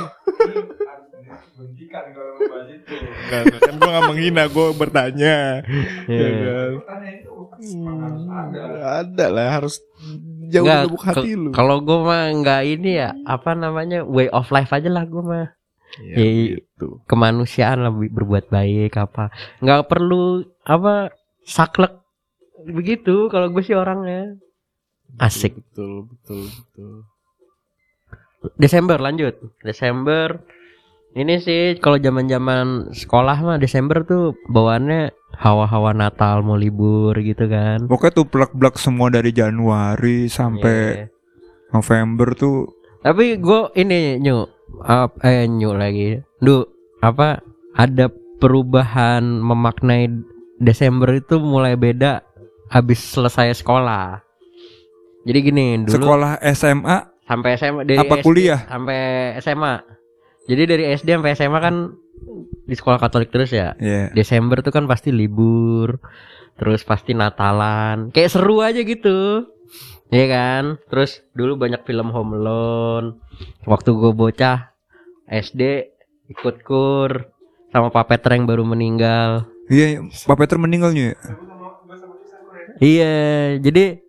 Enggak, enggak, kan gue gak menghina, gue bertanya. Ya Iya. kan? Hmm, ada lah harus jauh Nggak, lubuk hati lu. Kalau gue mah nggak ini ya, apa namanya way of life aja lah gue mah. Ya, Iya. gitu. Kemanusiaan bi- berbuat baik apa. Nggak perlu apa saklek begitu. Kalau gue sih orangnya asik. Betul, betul, betul. Desember lanjut. Desember ini sih kalau zaman-zaman sekolah mah Desember tuh bawaannya hawa-hawa Natal mau libur gitu kan. Pokoknya tuh plak-plak semua dari Januari sampai Iya. November tuh Tapi gue ini nyu ap- eh nyu lagi. Du apa ada perubahan memaknai Desember itu mulai beda habis selesai sekolah. Jadi gini dulu sekolah SMA sampai SMA dari apa SD kuliah? sampai SMA. Jadi dari SD sampai SMA kan di sekolah Katolik terus ya. Iya. Desember tuh kan pasti libur. Terus pasti Natalan. Kayak seru aja gitu. Iya kan? Terus dulu banyak film Home Alone. Waktu gue bocah SD ikut kur sama Pak Peter yang baru meninggal. Iya, Pak Peter meninggalnya. ya? Iya, jadi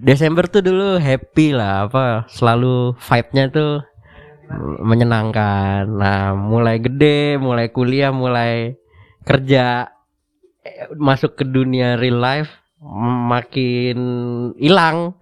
Desember tuh dulu happy lah apa selalu vibe-nya tuh menyenangkan. Nah, mulai gede, mulai kuliah, mulai kerja eh, masuk ke dunia real life makin hilang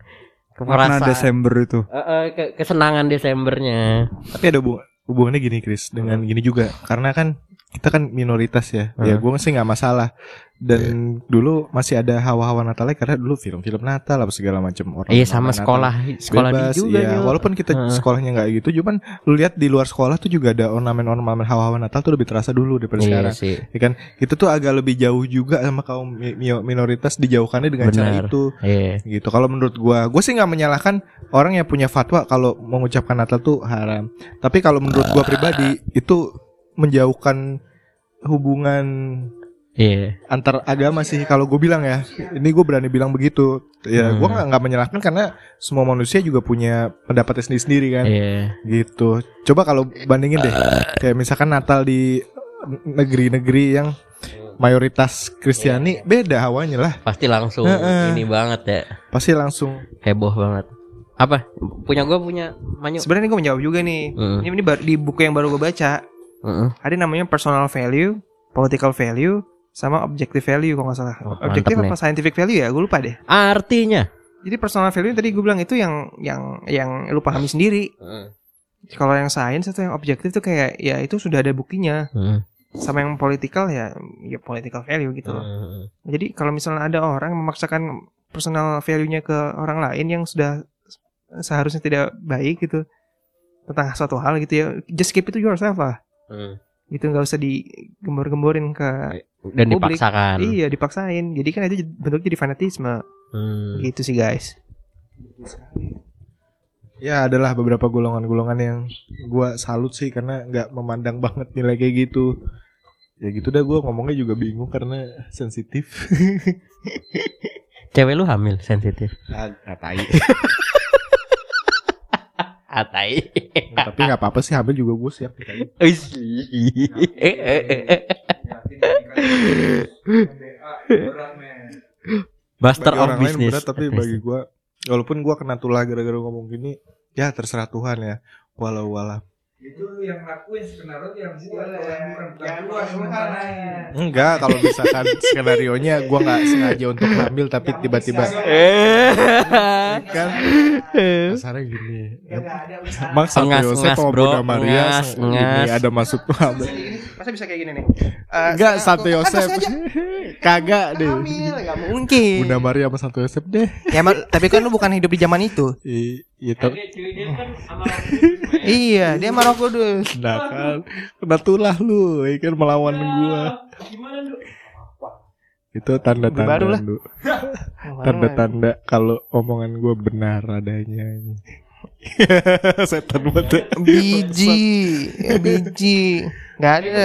perasaan Desember itu. Eh, ke- kesenangan Desembernya. Tapi ada hubung- hubungannya gini Chris dengan gini juga karena kan kita kan minoritas ya. Ya Hmm. gue sih nggak masalah. Dan dulu masih ada hawa-hawa Natalnya karena dulu film-film Natal apa segala macam orang. Iya sama Natal. sekolah sekolah Bebas, juga iya. Nyo. Walaupun kita Heeh. sekolahnya nggak gitu, cuman lu lihat di luar sekolah tuh juga ada ornamen-ornamen hawa-hawa Natal tuh lebih terasa dulu daripada Iya sekarang. sih. Ya kan? Itu tuh agak lebih jauh juga sama kaum mi- mi- minoritas dijauhkannya dengan cara Benar. itu. Iya. Gitu. Kalau menurut gua, gua sih nggak menyalahkan orang yang punya fatwa kalau mengucapkan Natal tuh haram. Tapi kalau menurut gua pribadi itu menjauhkan hubungan Iya. antar agama sih kalau gue bilang ya ini gue berani bilang begitu ya Hmm. gua nggak nggak menyalahkan karena semua manusia juga punya pendapatnya sendiri sendiri kan Iya. gitu coba kalau bandingin deh kayak misalkan Natal di negeri-negeri yang mayoritas Kristiani beda hawanya lah Pasti langsung Heeh. ini banget ya. pasti langsung Heboh banget. Apa? Punya gua punya Manyu. Sebenarnya gue menjawab juga nih. Heeh. Ini, ini di buku yang baru gue baca Heeh. ada namanya personal value, political value, sama objective value kalau nggak salah. Oh, objective apa scientific value ya? Gue lupa deh. Artinya. Jadi personal value tadi gue bilang itu yang yang yang lu pahami sendiri. Kalau yang sains atau yang objektif tuh kayak ya itu sudah ada buktinya. Heeh. Sama yang political ya ya political value gitu loh. Heeh. Jadi kalau misalnya ada orang memaksakan personal value-nya ke orang lain yang sudah seharusnya tidak baik gitu tentang suatu hal gitu ya, just keep it to yourself lah. Heeh. Gitu nggak usah digembor-gemborin ke Dan Publik. dipaksakan. iya dipaksain. Jadi kan itu bentuknya jadi fanatisme. Hmm. Gitu sih guys. ya adalah beberapa golongan-golongan yang gua salut sih karena nggak memandang banget nilai kayak gitu ya gitu dah gue ngomongnya juga bingung karena sensitif. Cewek lu hamil sensitif. Ah, ah, tai. Atai. Tapi nggak apa-apa sih hamil juga gue siap. Bagi of orang lain business. berat tapi bagi gue walaupun gue kena tulah gara-gara ngomong gini ya terserah Tuhan ya walau walau Itu yang lakuin skenario yang gua kalau yang bukan bukan. Rencanain. enggak kalau misalkan skenario nya gue nggak sengaja untuk hamil tapi tiba-tiba kan? Kasarnya gini. Emang Santo Ngas, ngas, bro. Maria Ngas, ada masuk Masa bisa kayak gini? Nih? Eh, enggak kan Yosef kagak deh. Hamil, nggak mungkin. Bunda Maria sama Santo Yosef deh. Ya, ma- tapi kan lu bukan hidup di zaman itu. I- itu iya, dia marah kudus. nah kan. Kena tulah lu ya kan melawan gua. itu tanda-tanda Baru lah. lu tanda-tanda kalau omongan gua benar adanya. Setan banget Biji, ya, biji. Gak ada.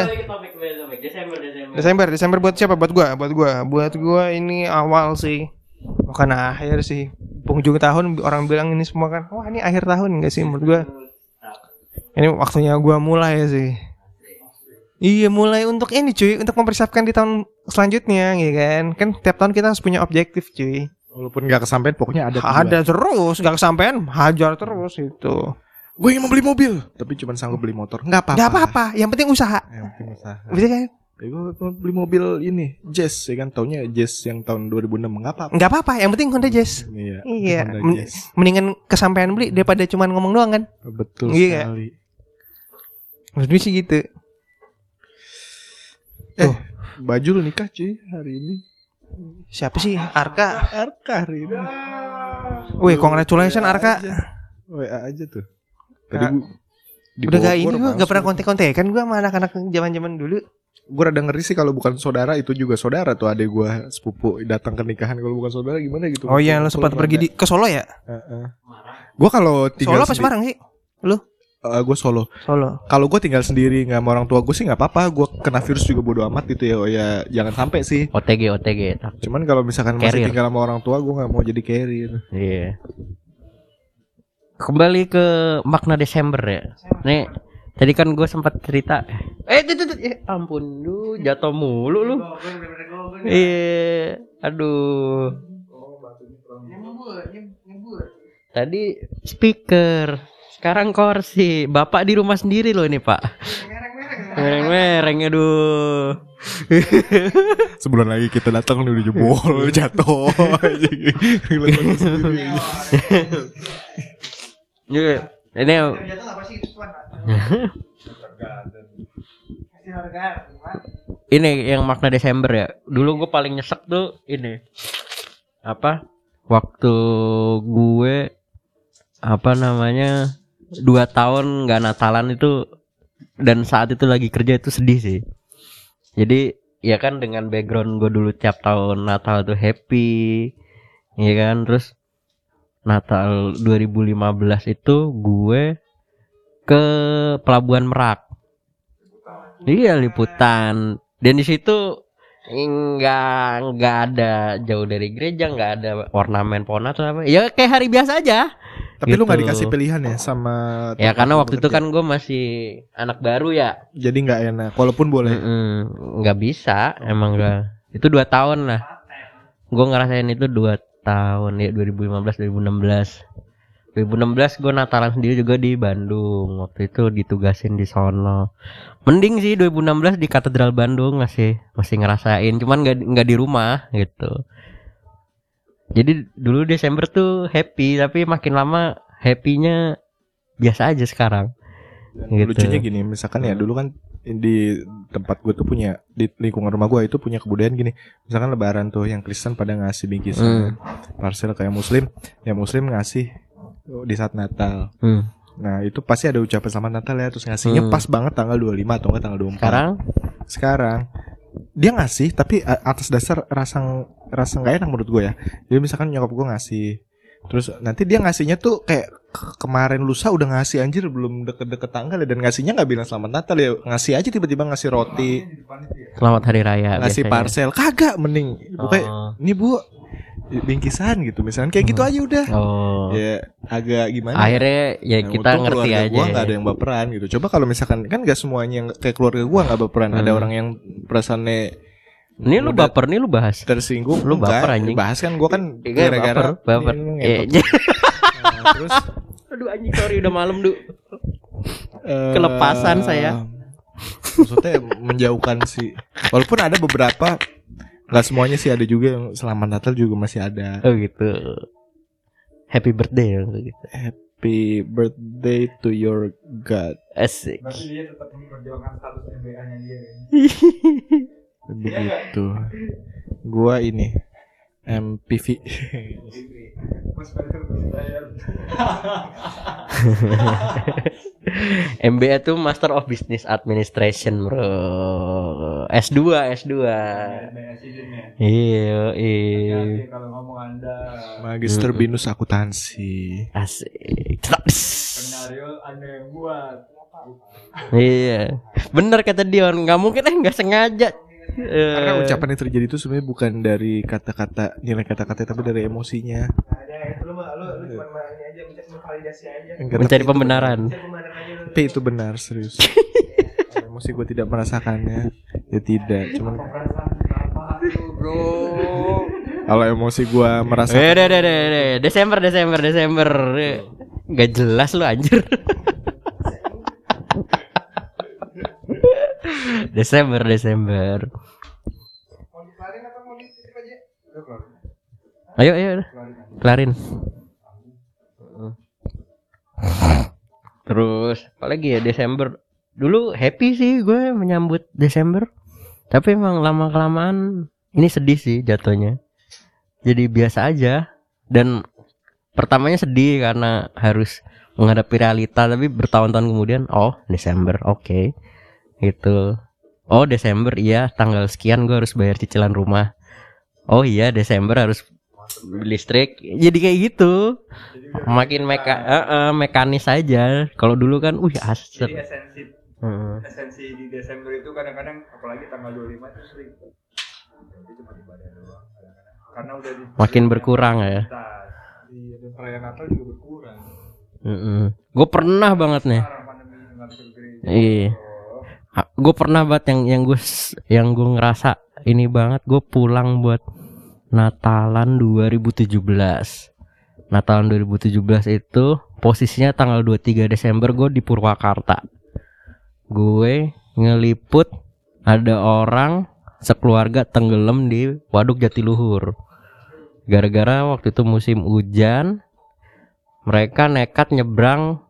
Desember, Desember buat siapa? Buat gua, buat gua, buat gua ini awal sih. Bukan akhir sih. Penghujung tahun orang bilang ini semua kan, wah ini akhir tahun enggak sih menurut gua. Ini waktunya gua mulai sih. Iya mulai untuk ini cuy, untuk mempersiapkan di tahun selanjutnya, ya kan? Kan tiap tahun kita harus punya objektif cuy. walaupun nggak kesampaian pokoknya ada Ada terus, gak kesampaian, hajar terus itu. Gue yang mau beli mobil tapi cuma sanggup beli motor nggak apa-apa Gak apa-apa, yang penting usaha. yang penting usaha Bisa kan? ya, gue mau beli mobil ini Jazz ya kan taunya Jazz yang tahun 2006 nggak apa-apa Gak apa-apa, yang penting Honda Jazz. iya Iya, Honda men- Jazz. mendingan kesampaian beli daripada cuman ngomong doang kan. betul Iya. sekali Maksud gue sih gitu. eh baju lu nikah cuy hari ini Siapa sih? Arka. Arka hari ini Wih, congratulations Arka. WA aja tuh tadi Kak, gua di Udah gak ini gue gak pernah kontek-kontekan gue sama anak-anak zaman-zaman dulu. Gue rada ngeri sih kalau bukan saudara itu juga saudara tuh adek gue sepupu datang ke nikahan kalau bukan saudara gimana gitu. Oh iya, lo sempat pergi di ke Solo ya? Gue kalau tinggal Solo apa Semarang sih? gue solo. Solo. Kalau gue tinggal sendiri nggak sama orang tua gue sih nggak apa-apa. Gue kena virus juga bodo amat gitu ya. Oh ya jangan sampai sih. OTG OTG. Cuman kalau misalkan masih Carrier. tinggal sama orang tua gue nggak mau jadi carrier. Iya. Kembali ke makna Desember ya. Nih, tadi kan gue sempat cerita. Eh, tuh, tuh, tuh. Eh, ampun lu jatuh mulu lu. Iya, aduh. Tadi speaker, sekarang kursi. Bapak di rumah sendiri loh ini pak. Mereng-mereng, aduh. Sebulan lagi kita datang udah jebol jatuh. Iya, ini ini yang makna Desember ya. Dulu gue paling nyesek tuh ini apa? Waktu gue apa namanya dua tahun nggak Natalan itu dan saat itu lagi kerja itu sedih sih. Jadi ya kan dengan background gue dulu tiap tahun Natal tuh happy, ya kan. Terus Natal 2015 itu gue ke Pelabuhan Merak. Iya liputan. Dan di situ nggak nggak ada jauh dari gereja, nggak ada ornamen pohon atau apa. Ya kayak hari biasa aja. Tapi lu nggak Gitu. dikasih pilihan ya sama Ya karena waktu itu bekerja? kan gue masih anak baru ya. jadi nggak enak. Walaupun boleh. Mm-mm, nggak bisa emang nggak. Itu dua tahun lah. Gue ngerasain itu dua tahun ya 2015 2016. 2016 gue Natalan sendiri juga di Bandung. Waktu itu ditugasin di sono. Mending sih 2016 di Katedral Bandung masih masih ngerasain. Cuman nggak nggak di rumah gitu. Jadi dulu Desember tuh happy tapi makin lama happynya biasa aja sekarang. Gitu. Lucunya gini, misalkan ya dulu kan di tempat gue tuh punya di lingkungan rumah gue itu punya kebudayaan gini. Misalkan Lebaran tuh yang Kristen pada ngasih bingkisan parcel kayak Muslim, yang Muslim ngasih di saat Natal. Hmm. Nah itu pasti ada ucapan selamat Natal ya Terus ngasihnya Hmm. pas banget tanggal 25 atau enggak tanggal 24 Sekarang Sekarang Dia ngasih tapi atas dasar rasa rasa nggak enak menurut gue ya Jadi misalkan nyokap gue ngasih Terus nanti dia ngasihnya tuh kayak ke- kemarin lusa udah ngasih anjir belum deket-deket tanggal ya dan ngasihnya nggak bilang selamat Natal ya ngasih aja tiba-tiba ngasih roti Selamat hari raya. ngasih biasanya. parcel kagak mending pokoknya Oh. ini bu bingkisan gitu misalnya kayak gitu aja udah Oh. ya agak gimana Akhirnya ya Nah, kita ngerti aja. Gua nggak ada yang baperan gitu. Coba kalau misalkan kan gak semuanya yang kayak keluarga gua nggak baperan. Ada Hmm. orang yang perasaannya Ini lu baper nih lu bahas. tersinggung. Lu Enggak, baper, anjing. Bahas kan gua kan Iya, gara-gara baper, baper. Ini lu Iya, ngetot. Nah, terus Aduh anjing sorry udah malam, Du. eh, Kelepasan saya. Maksudnya menjauhkan sih. Walaupun ada beberapa nggak semuanya sih ada juga yang selamat Natal juga masih ada. Oh gitu. Happy birthday ya, gitu. Happy birthday to your God. Asik. dia tetap memperjuangkan status MBA-nya dia. Begitu. Gua ini MPV. MBA tuh Master of Business Administration, Bro. S2, S2. Iya, iya. Kalau ngomong Anda Magister Binus Akuntansi. Asik. Skenario Anda yang buat. Iya. Bener kata Dion, nggak mungkin eh nggak sengaja. Karena Eh, ucapan yang terjadi itu sebenarnya bukan dari kata-kata nilai kata-kata tapi dari emosinya. Enggak, mencari tapi itu pembenaran. benar. Tapi itu benar serius. Emosi gue tidak merasakannya, ya tidak. Cuman kalau emosi gue merasa Eh, deh, deh, deh, deh. Desember, Desember, Desember. Gak jelas lu anjir. Desember, Desember. Ayo, ayo, kelarin. Terus, apalagi ya Desember. Dulu happy sih gue menyambut Desember. Tapi emang lama kelamaan ini sedih sih jatuhnya. Jadi biasa aja. Dan pertamanya sedih karena harus menghadapi realita. Tapi bertahun-tahun kemudian, oh Desember, oke. Gitu. Oh Desember, iya tanggal sekian gue harus bayar cicilan rumah. Oh iya Desember harus listrik. Jadi kayak gitu. Makin meka eh, eh, mekanis aja. Kalau dulu kan, uh. Jadi esensi Heeh. esensi di Desember itu kadang-kadang apalagi tanggal 25 itu sering itu cuma ibadah doang kadang-kadang. Karena udah di Makin berkurang ya. Iya, dan perayaan Natal juga berkurang. Gue pernah banget nih. Iya. Gue pernah banget yang yang gue yang gue ngerasa ini banget gue pulang buat Natalan 2017. Natalan 2017 itu posisinya tanggal 23 Desember gue di Purwakarta. Gue ngeliput ada orang sekeluarga tenggelam di Waduk Jatiluhur. Gara-gara waktu itu musim hujan, mereka nekat nyebrang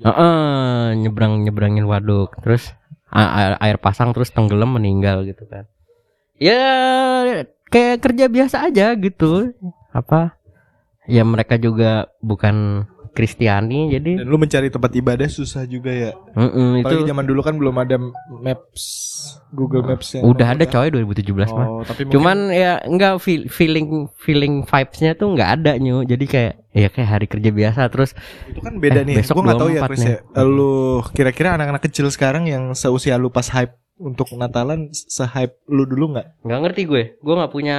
eh, Heeh, nyebrang nyebrangin waduk terus a- a- air pasang terus tenggelam meninggal gitu kan. Ya kayak kerja biasa aja gitu. Apa? Ya mereka juga bukan Kristiani jadi Dan lu mencari tempat ibadah susah juga ya. mm-mm, itu Apalagi zaman dulu kan belum ada maps Google Maps yang udah ada coy 2017 mah. Oh, tapi mungkin- Cuman ya enggak feel- feeling feeling vibes-nya tuh enggak ada nyu. Jadi kayak ya kayak hari kerja biasa terus itu kan beda Eh, nih. besok Gue nggak tahu ya 24 Chris nih. ya. Lu kira-kira anak-anak kecil sekarang yang seusia lu pas hype untuk Natalan se-hype lu dulu nggak? nggak ngerti gue. Gue nggak punya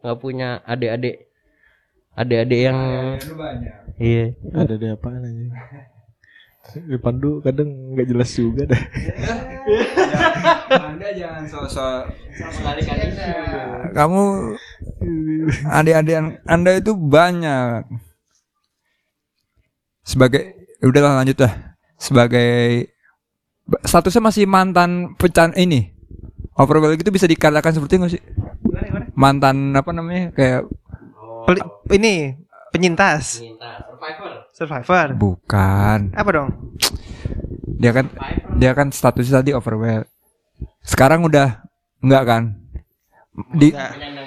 nggak punya adik-adik adik-adik yang Itu banyak. Iya Ada deh apaan aja. Di Pandu kadang nggak jelas juga dah. Anda jangan sosok Kamu adik-adik Anda itu banyak. Sebagai udahlah lanjut dah. Sebagai statusnya masih mantan pecan ini. Overwhelm itu bisa dikatakan seperti nggak sih? Mantan apa namanya? Kayak Peli- ini penyintas, survivor. bukan. Apa dong? Dia kan dia kan statusnya tadi overwhelm. Sekarang udah enggak kan? Di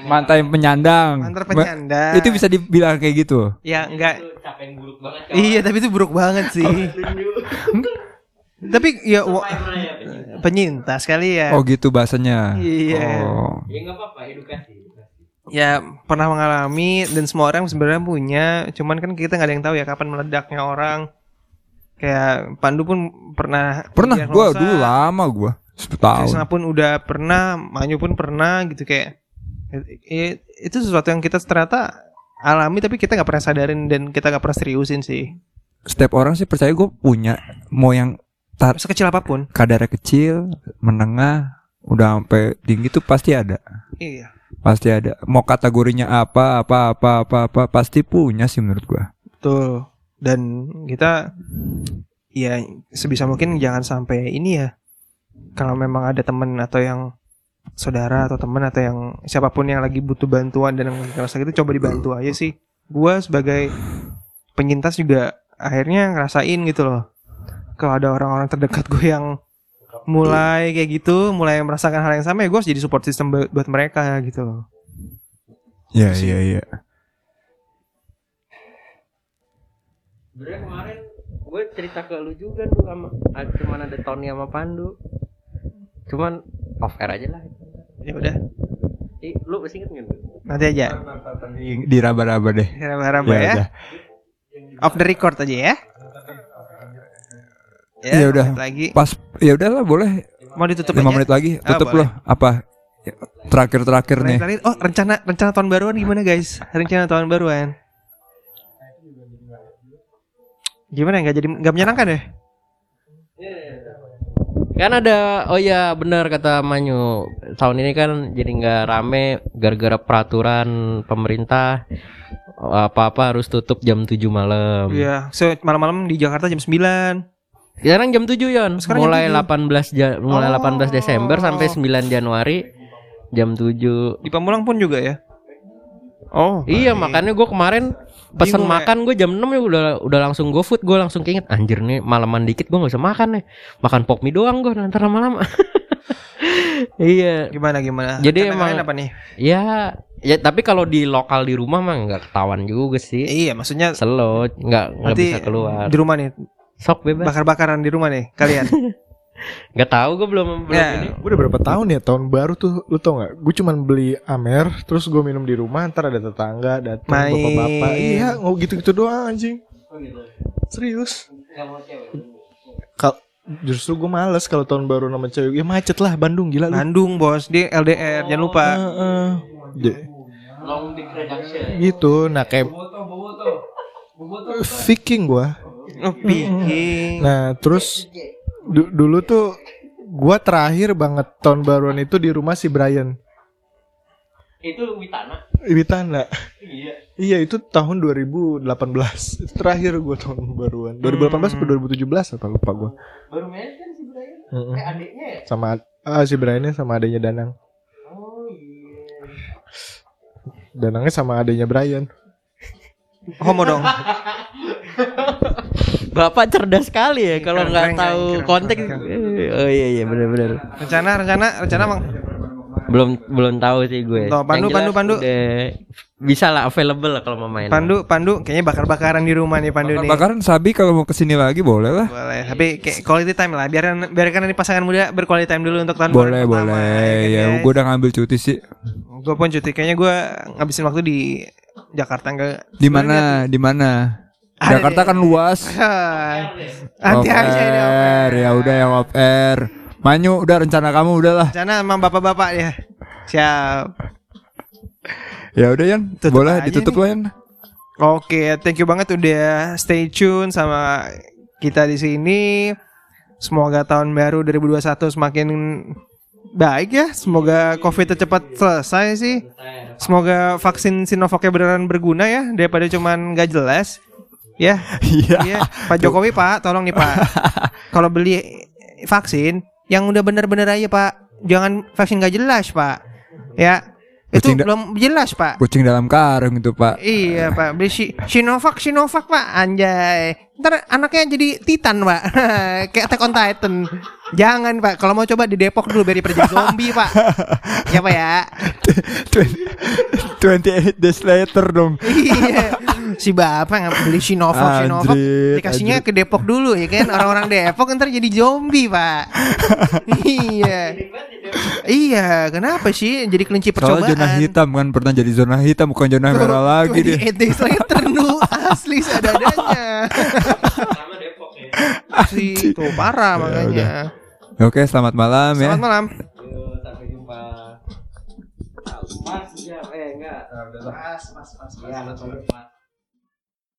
mantan penyandang. Mantan penyandang. Itu bisa dibilang kayak gitu. Ya enggak. banget Iya, tapi itu buruk banget sih. tapi ya wa- penyintas kali ya. Oh gitu bahasanya. Iya. Oh. ya nggak apa-apa edukasi ya pernah mengalami dan semua orang sebenarnya punya. Cuman kan kita nggak ada yang tahu ya kapan meledaknya orang. Kayak Pandu pun pernah Pernah. gua dulu lama gua 10 tahun. Krisna pun udah pernah Manyu pun pernah gitu kayak itu sesuatu yang kita ternyata alami tapi kita nggak pernah sadarin dan kita nggak pernah seriusin sih. Setiap orang sih percaya gue punya. Mau yang tar sekecil apa pun. kadarnya kecil, menengah, udah sampai tinggi tuh pasti ada. iya Pasti ada. Mau kategorinya apa, apa, apa, apa, apa, pasti punya sih menurut gua. Betul. Dan kita ya sebisa mungkin jangan sampai ini ya. Kalau memang ada temen atau yang saudara atau teman atau yang siapa pun yang lagi butuh bantuan dan ngerasa gitu coba dibantu aja sih. Gua sebagai penyintas juga akhirnya ngerasain gitu loh. Kalau ada orang-orang terdekat gue yang mulai kayak gitu, mulai merasakan hal yang sama ya gue harus jadi support system buat buat mereka gitu loh. Iya, iya, iya. Sebenernya kemarin gue cerita ke lu juga tuh sama ada cuman ada Tony sama Pandu. Cuman off air aja lah. Ya udah, Ih, lu masih inget nggak? nanti aja. Di, raba-raba deh. Harap-harap ya. udah. Off the record aja ya. Ya udah. lanjut Lagi. Pas ya udahlah boleh Mau ditutup 5 aja. menit lagi Ah, tutup boleh. loh. Apa? Terakhir-terakhir nih. Terakhir, oh rencana rencana tahun baruan gimana guys? Rencana tahun baruan. Gimana nggak jadi nggak menyenangkan ya? Kan ada oh ya benar kata Manyu tahun ini kan jadi nggak rame gara-gara peraturan pemerintah apa-apa harus tutup jam 7 malam. Iya, so malam-malam di Jakarta jam 9 Sekarang jam 7 Yon. Sekarang jam mulai 7. 18 ja- mulai Oh. 18 Desember sampai 9 Januari jam 7. di Pamulang pun juga ya. Oh, Iya, baik. makanya gue kemarin pesen Bingung ya. makan gue jam 6 ya udah udah langsung go food gue langsung keinget anjir nih malaman dikit gue nggak usah makan nih makan pop mie doang gue nanti lama-lama iya Gimana gimana? Jadi emang- apa nih? ya ya tapi kalau di lokal di rumah mah nggak ketahuan juga sih Iya, maksudnya selo nggak nggak bisa keluar di rumah nih, sok bebas bakar-bakaran di rumah nih kalian. nggak tahu gue belum belum Ya. ini Gue udah berapa tahun ya tahun baru tuh lu tau nggak? Gue cuman beli Amer, terus gue minum di rumah, ntar ada tetangga datang bapak-bapak. Iya, nggak gitu-gitu doang anjing. Serius. Kal justru gue males kalau tahun baru nama cewek. Ya macet lah Bandung gila lu. Bandung, Bos, di LDR, jangan lupa. Heeh. Ja- long dick reduction gitu. Nah kayak Viking gua. Oh, Viking. Nah terus du- dulu tuh gua terakhir banget tahun baruan itu di rumah si Brian. itu witana? Witana. iya. Iya itu tahun 2018 Itu Terakhir gue tahun baruan. 2018 atau 2017 apa lupa gue baru main kan si Brian? Mm-mm. eh adiknya ya? Sama ah, si Briannya sama adanya Danang. Oh iya. Danangnya sama adanya Brian Homo dong. Bapak cerdas sekali ya kalau Keren, nggak tahu keren, konteks. keren. Oh iya iya benar-benar. Rencana rencana rencana Bang. Belum belum tahu sih gue. Tuh, Pandu, Pandu, Pandu. udah bisa lah available lah kalau mau main. Pandu, Pandu kayaknya bakar-bakaran di rumah nih Pandu nih. Bakaran Sabi kalau mau ke sini lagi boleh lah. Boleh, tapi kayak quality time lah. Biarkan biarkan ini pasangan muda berquality time dulu untuk tahun Boleh, baru pertama, boleh. kan, Ya, gue udah ngambil cuti sih. Gue pun cuti. Kayaknya gue ngabisin waktu di Jakarta enggak. Di mana? Di mana? Ada Jakarta deh. kan luas. Ini off air, ya udah yang off air. Manyu, udah rencana kamu udahlah. Rencana emang bapak-bapak ya. Siap. Ya udah Yan, Tutup boleh ditutup lah Yan. Oke, thank you banget udah stay tune sama kita di sini. Semoga tahun baru 2021 semakin baik ya. Semoga Covid cepat selesai sih. Semoga vaksin Sinovac beneran berguna ya daripada cuman gak jelas. Ya, Iya. iya. Pak Jokowi Pak, tolong nih Pak. Kalau beli vaksin yang udah bener-bener aja Pak. Jangan vaksin gak jelas Pak. Ya. Itu Kucing da- belum jelas Pak. Kucing dalam karung itu, Pak. Iya pak, beli si Sinovac, Sinovac pak, anjay. Ntar anaknya jadi Titan pak, kayak Attack on Titan. Jangan pak, kalau mau coba di Depok dulu biar jadi zombie pak. Ya pak ya. 28 days later dong. Iya. Si bapak nggak beli Sinovac, Sinovac, Anjrit, dikasihnya ke Depok dulu ya kan. Orang-orang Depok ntar jadi zombie pak. iya. Iya, kenapa sih jadi kelinci Soalnya percobaan? zona hitam kan pernah jadi zona hitam bukan zona merah lagi dia. Ente Slater nu asli seadanya. Asli tuh parah makanya. Oke, selamat malam ya. Selamat malam. Sampai jumpa. Mas, ya, eh enggak. Mas, mas, mas, mas.